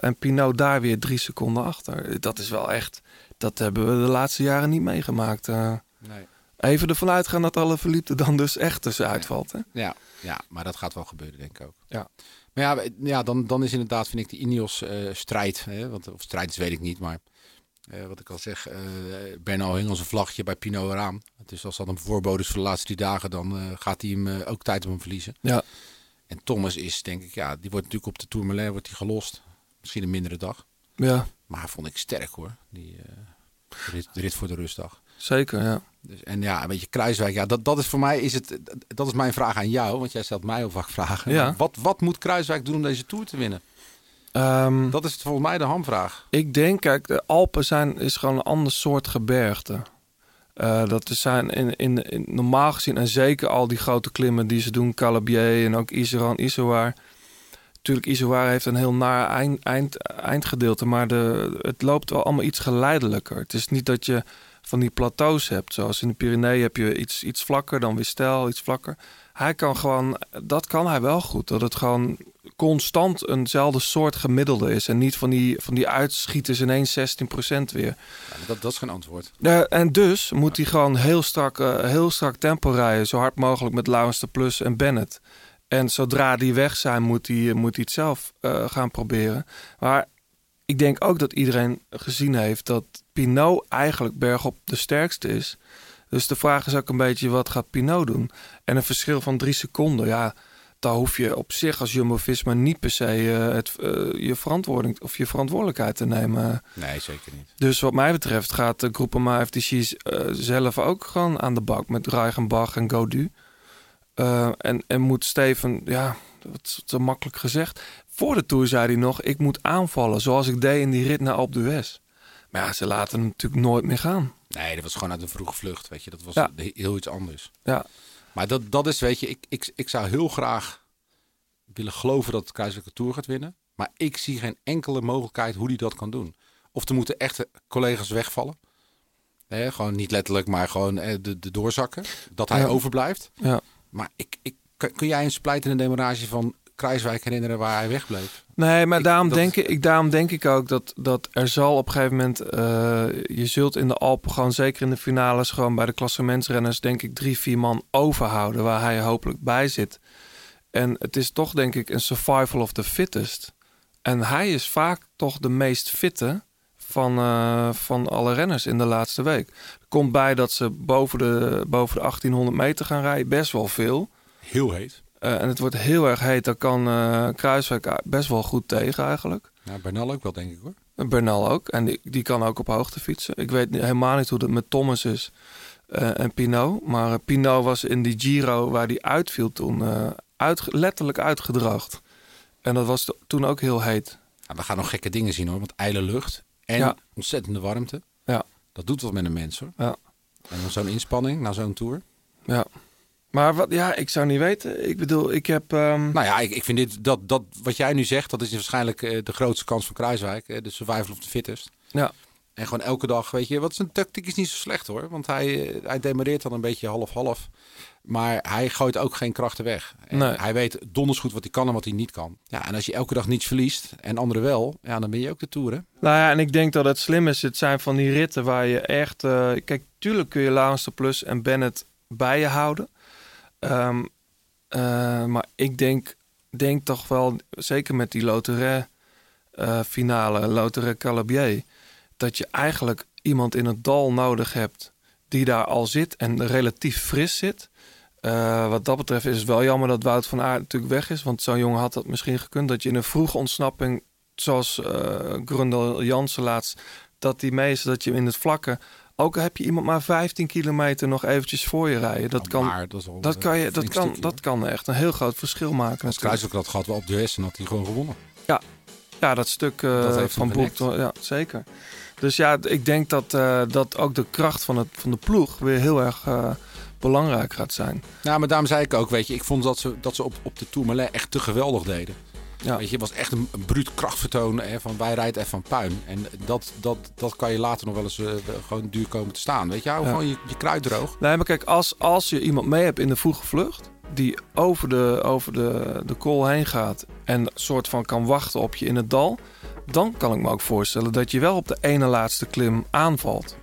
S3: En Pinot daar weer drie seconden achter. Dat is wel echt, dat hebben we de laatste jaren niet meegemaakt.
S4: Nee.
S3: Even ervan uitgaan dat alle verliepte dan dus echt tussenuit valt. Hè?
S4: Ja, ja, maar dat gaat wel gebeuren, denk ik ook.
S3: Ja.
S4: Maar ja, ja dan, dan is inderdaad, vind ik, die Ineos-strijd. hè, want of strijd is, weet ik niet, maar eh, wat ik al zeg, eh Bernal hing als een vlagje bij Pinot eraan. Dus als dat een voorbode is voor de laatste drie dagen, dan eh, gaat hij hem ook tijd op hem verliezen.
S3: Ja.
S4: En Thomas is, denk ik, ja, die wordt natuurlijk op de Tourmalet wordt hij gelost. Misschien een mindere dag.
S3: Ja,
S4: Maar vond ik sterk hoor, die rit, de rit voor de rustdag.
S3: Zeker. Ja.
S4: Dus, en ja, een beetje Kruiswijk. Ja, dat, dat is voor mij is het. Dat is mijn vraag aan jou, want jij stelt mij heel vaak vragen.
S3: Ja.
S4: Wat, wat moet Kruiswijk doen om deze tour te winnen?
S3: Ehm,
S4: Dat is volgens mij de hamvraag.
S3: Ik denk, kijk, de Alpen zijn, is gewoon een ander soort gebergte. Eh, dat is zijn in, in, in, normaal gezien, en zeker al die grote klimmen die ze doen, Calabier en ook Iseran, Isoar. Natuurlijk, Isoar heeft een heel naar eind, eind, eindgedeelte, maar de, het loopt wel allemaal iets geleidelijker. Het is niet dat je van die plateaus hebt, zoals in de Pyreneeën heb je iets, iets vlakker, dan weer stijl, iets vlakker. Hij kan gewoon, dat kan hij wel goed, dat het gewoon constant eenzelfde soort gemiddelde is. En niet van die, van die uitschieters ineens 16% weer.
S4: Ja, dat, dat is geen antwoord.
S3: En dus moet hij gewoon heel strak, eh, heel strak tempo rijden. Zo hard mogelijk met Laurens de Plus en Bennett. En zodra die weg zijn, moet hij, moet hij het zelf eh, gaan proberen. Maar ik denk ook dat iedereen gezien heeft dat Pinot eigenlijk bergop de sterkste is. Dus de vraag is ook een beetje, wat gaat Pinot doen? En een verschil van drie seconden, ja... daar hoef je op zich als Jumbo-Visma niet per se eh, het, eh, je verantwoording of je verantwoordelijkheid te nemen.
S4: Nee, zeker niet.
S3: Dus wat mij betreft gaat de eh zelf ook gewoon aan de bak met Reichenbach en Godu. En, en moet Steven, ja, wat is zo makkelijk gezegd. Voor de Tour zei hij nog, ik moet aanvallen zoals ik deed in die rit naar Alpe d'Huez. Maar ja, ze laten hem natuurlijk nooit meer gaan.
S4: Nee, dat was gewoon uit een vroege vlucht, weet je. Dat was
S3: Ja.
S4: heel iets anders.
S3: Ja,
S4: Maar dat, dat is, weet je, ik, ik, ik zou heel graag willen geloven dat de Tour gaat winnen. Maar ik zie geen enkele mogelijkheid hoe hij dat kan doen. Of er moeten echte collega's wegvallen. Hè, gewoon niet letterlijk, maar gewoon eh, de, de doorzakken. Dat hij
S3: Ja.
S4: overblijft.
S3: ja.
S4: Maar ik, ik, kun kun jij een splijtende demarage van Kruiswijk herinneren waar hij wegbleef?
S3: Nee, maar
S4: Ik-
S3: daarom,
S4: dat-
S3: denk ik, daarom denk ik ook dat, dat er zal op een gegeven moment... eh, je zult in de Alpen gewoon, zeker in de finales... gewoon bij de klassementsrenners denk ik drie, vier man overhouden... waar hij hopelijk bij zit. En het is toch denk ik een survival of the fittest. En hij is vaak toch de meest fitte van, eh, van alle renners in de laatste week. Er komt bij dat ze boven de, boven de 1800 meter gaan rijden. Best wel veel.
S4: Heel heet.
S3: Eh, en het wordt heel erg heet. Daar kan eh, Kruiswijk best wel goed tegen eigenlijk.
S4: Ja, Bernal ook wel, denk ik hoor.
S3: En Bernal ook. En die, die kan ook op hoogte fietsen. Ik weet helemaal niet hoe dat met Thomas is eh, en Pinot. Maar eh, Pinot was in die Giro waar die uitviel toen eh, uit, letterlijk uitgedroogd. En dat was to- toen ook heel heet.
S4: We gaan nog gekke dingen zien hoor. Want ijle lucht en
S3: Ja.
S4: ontzettende warmte.
S3: Ja.
S4: Dat doet wat met een mens hoor.
S3: Ja.
S4: En dan zo'n inspanning na zo'n tour.
S3: Ja. Maar wat, ja, ik zou niet weten. Ik bedoel, ik heb... ehm,
S4: Nou ja, ik, ik vind dit, dat, dat, wat jij nu zegt, dat is waarschijnlijk eh, de grootste kans van Kruiswijk. eh, de survival of the fittest.
S3: ja.
S4: En gewoon elke dag, weet je, wat zijn tactiek is niet zo slecht hoor. Want hij, eh, hij demareert dan een beetje half-half. Maar hij gooit ook geen krachten weg. En
S3: Nee.
S4: Hij weet donders goed wat hij kan en wat hij niet kan. Ja, en als je elke dag niets verliest en anderen wel, ja, dan ben je ook de tour hè.
S3: Nou ja, en ik denk dat het slim is. Het zijn van die ritten waar je echt... kijk, tuurlijk kun je de Plus en Bennett bij je houden. Ehm, eh, maar ik denk, denk toch wel, zeker met die Loterij eh, finale, Loterij Calabier... dat je eigenlijk iemand in het dal nodig hebt die daar al zit en relatief fris zit... Eh, wat dat betreft is het wel jammer dat Wout van Aert natuurlijk weg is. Want zo'n jongen had dat misschien gekund. Dat je in een vroege ontsnapping, zoals eh Grundel Jansen laatst... dat die meeste, dat je in het vlakke... ook heb je iemand maar 15 kilometer nog eventjes voor je rijden. Dat kan,
S4: dat al
S3: kan, je, dat kan,
S4: stukje,
S3: dat kan echt een heel groot verschil maken.
S4: Als. Kruiswijk dat gehad wel op de S en had hij gewoon gewonnen.
S3: Ja, dat stuk eh, van
S4: genekt.
S3: Ja, zeker. Dus ja, ik denk dat, eh, dat ook de kracht van, het, van de ploeg weer heel erg eh, belangrijk gaat zijn.
S4: Nou, maar daarom zei ik ook, weet je, ik vond dat ze, dat ze op, op de Tourmalet echt te geweldig deden.
S3: Ja.
S4: Weet je, het was echt een, een bruut krachtvertoon hè, van wij rijden even van puin. En dat, dat, dat kan je later nog wel eens eh, gewoon duur komen te staan. Weet je, hou
S3: Ja.
S4: gewoon je, je kruid droog.
S3: Nee, maar kijk, als, als je iemand mee hebt in de vroege vlucht... die over de, over de, de kool heen gaat... en een soort van kan wachten op je in het dal... dan kan ik me ook voorstellen dat je wel op de ene laatste klim aanvalt.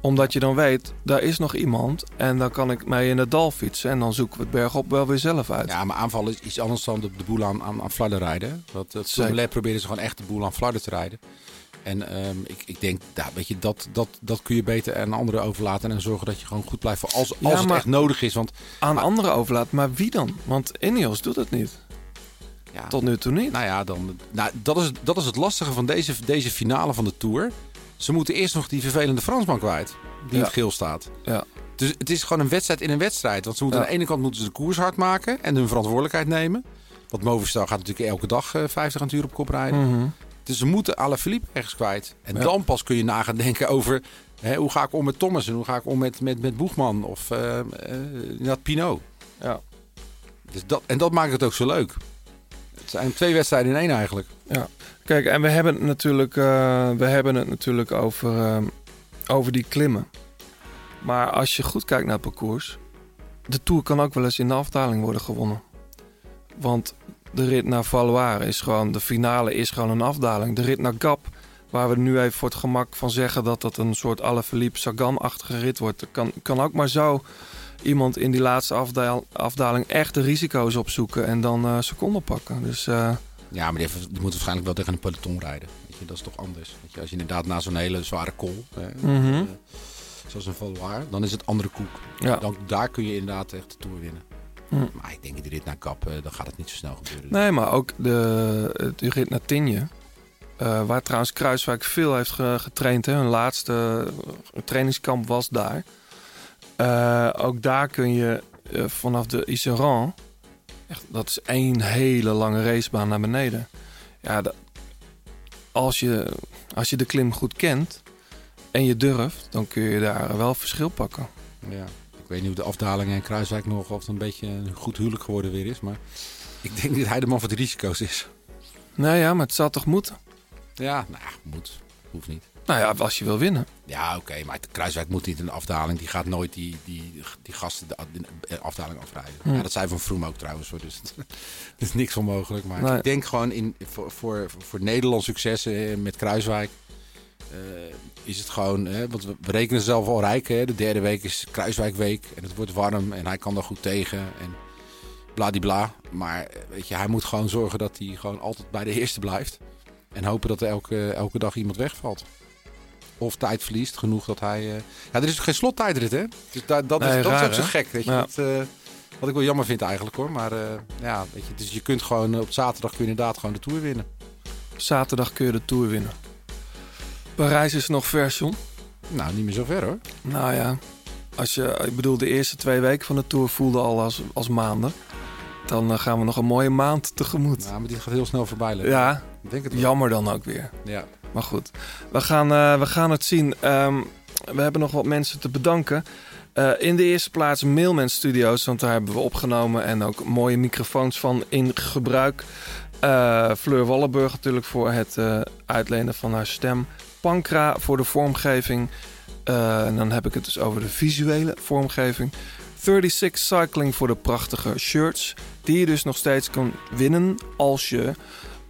S3: Omdat je dan weet, daar is nog iemand... en dan kan ik mee in het dal fietsen... en dan zoeken we het bergop wel weer zelf uit.
S4: Ja, maar aanvallen is iets anders dan de, de boel aan, aan, aan flarden rijden. Want het
S3: Zeker.
S4: Sommelier probeerde ze gewoon echt de boel aan flarden te rijden. En ehm, ik, ik denk, ja, weet je, dat, dat, dat kun je beter aan anderen overlaten. En zorgen dat je gewoon goed blijft voor als, als
S3: Ja,
S4: het echt nodig is. Want
S3: Aan anderen overlaat, maar wie dan? Want Ineos doet het niet.
S4: ja,
S3: Tot nu toe niet.
S4: Nou ja, dan, nou, dat, is, dat is het lastige van deze, deze finale van de Tour. Ze moeten eerst nog die vervelende Fransman kwijt. Die in
S3: Ja.
S4: het geel staat.
S3: Ja.
S4: Dus het is gewoon een wedstrijd in een wedstrijd. Want ze moeten
S3: Ja.
S4: aan de ene kant moeten ze de koers hard maken. En hun verantwoordelijkheid nemen. Want Movistar gaat natuurlijk elke dag eh, 50 aan het uur op kop rijden.
S3: Mhm.
S4: Dus ze moeten Alaphilippe ergens kwijt. En
S3: Ja.
S4: dan pas kun je na gaan denken over... Hè, hoe ga ik om met Thomas en hoe ga ik om met, met, met Boegman of inderdaad Pinot.
S3: Ja.
S4: Dus dat, en dat maakt het ook zo leuk. Het zijn twee wedstrijden in één eigenlijk.
S3: Ja. Kijk, en we hebben het natuurlijk, eh, we hebben het natuurlijk over, eh, over die klimmen. Maar als je goed kijkt naar het parcours, de Tour kan ook wel eens in de afdaling worden gewonnen. Want de rit naar Valois is gewoon, de finale is gewoon een afdaling. De rit naar Gap, waar we nu even voor het gemak van zeggen dat dat een soort Alaphilippe Sagan-achtige rit wordt. Kan, kan ook maar zo iemand in die laatste afdaling echt de risico's opzoeken en dan eh seconden pakken. Dus eh,
S4: Ja, maar die, heeft- die moet waarschijnlijk wel tegen een peloton rijden. Weet je, dat is toch anders. Weet je, als je inderdaad na zo'n hele zware kool, hè,
S3: Mhm.
S4: eh, zoals een Valois, dan is het andere koek.
S3: Ja.
S4: Dan, daar kun je inderdaad echt de Tour winnen. Maar ik denk in de rit naar Kap, eh, dan gaat het niet zo snel gebeuren.
S3: Nee, maar ook de, de rit naar Tinje. eh, waar trouwens Kruiswijk veel heeft ge- getraind. Hè. Hun laatste trainingskamp was daar. Ook daar kun je vanaf de Iseran... Echt, dat is één hele lange racebaan naar beneden. Ja, dat- als, je, als je de klim goed kent en je durft... dan kun je daar wel verschil pakken.
S4: Ja. Ik weet niet hoe de afdalingen en Kruiswijk nog of het een beetje een goed huwelijk geworden weer is. Maar ik denk dat hij de man van de risico's is.
S3: Nou ja, maar het zou toch moeten?
S4: Ja, nou ja, moet. Hoeft niet.
S3: Nou ja, als je wil winnen.
S4: Ja, oké, maar Kruiswijk moet niet in de afdaling. Die gaat nooit die, die, die gasten de, afdaling afrijden.
S3: Hm.
S4: Ja, dat zei Van Vroom ook trouwens. Dus (laughs) het is niks onmogelijk. Maar
S3: Nee.
S4: ik denk gewoon in, voor, voor, voor Nederlands succes eh, met Kruiswijk... eh, is het gewoon... Hè, want we, we rekenen zelf al rijk. Hè, de derde week is Kruiswijkweek. En het wordt warm en hij kan er goed tegen. En bladibla. Maar eh, weet je, hij moet gewoon zorgen dat hij gewoon altijd bij de eerste blijft. En hopen dat er elke, elke dag iemand wegvalt. Of tijd verliest, genoeg dat hij... eh, Ja, er is geen slottijdrit, hè? Dus dat,
S3: Nee,
S4: is, dat
S3: raar,
S4: is ook zo gek, weet je.
S3: Ja.
S4: Dat, eh, wat ik wel jammer vind eigenlijk, hoor. Maar eh, ja, weet je, dus je kunt gewoon... Op zaterdag kun je inderdaad gewoon de Tour winnen.
S3: Zaterdag kun je de Tour winnen. Parijs is nog John.
S4: Nou, niet meer zo ver, hoor.
S3: Nou ja, als je, ik bedoel, de eerste twee weken van de Tour voelden al als, als maanden. Dan gaan we nog een mooie maand tegemoet.
S4: Ja, maar dit gaat heel snel voorbij.
S3: Ja,
S4: Ik denk het wel.
S3: jammer dan ook weer.
S4: Ja.
S3: Maar goed, we gaan, eh, we gaan het zien. Ehm, we hebben nog wat mensen te bedanken. Eh, in de eerste plaats Mailman Studios, want daar hebben we opgenomen en ook mooie microfoons van in gebruik. Eh, Fleur Wallenburg natuurlijk voor het uitlenen van haar stem. Pankra voor de vormgeving. En dan heb ik het dus over de visuele vormgeving. 36 Cycling voor de prachtige shirts. Die je dus nog steeds kan winnen als je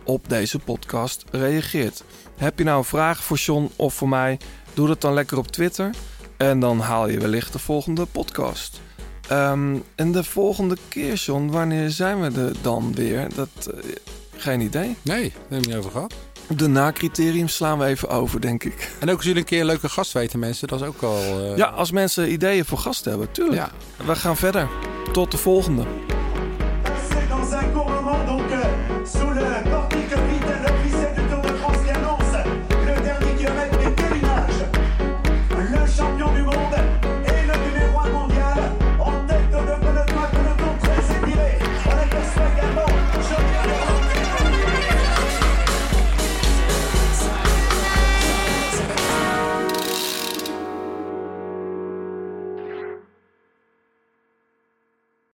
S3: op deze podcast reageert. Heb je nou een vraag voor John of voor mij? Doe dat dan lekker op Twitter. En dan haal je wellicht de volgende podcast. Ehm, en de volgende keer, John, wanneer zijn we er dan weer? Dat, eh, geen idee.
S4: Nee, daar hebben we niet over gehad.
S3: De na-criterium slaan we even over, denk ik.
S4: En ook als jullie een keer een leuke gast weten, mensen. Dat is ook al... eh,
S3: Ja, als mensen ideeën voor gasten hebben, tuurlijk.
S4: Ja.
S3: We gaan verder. Tot de volgende.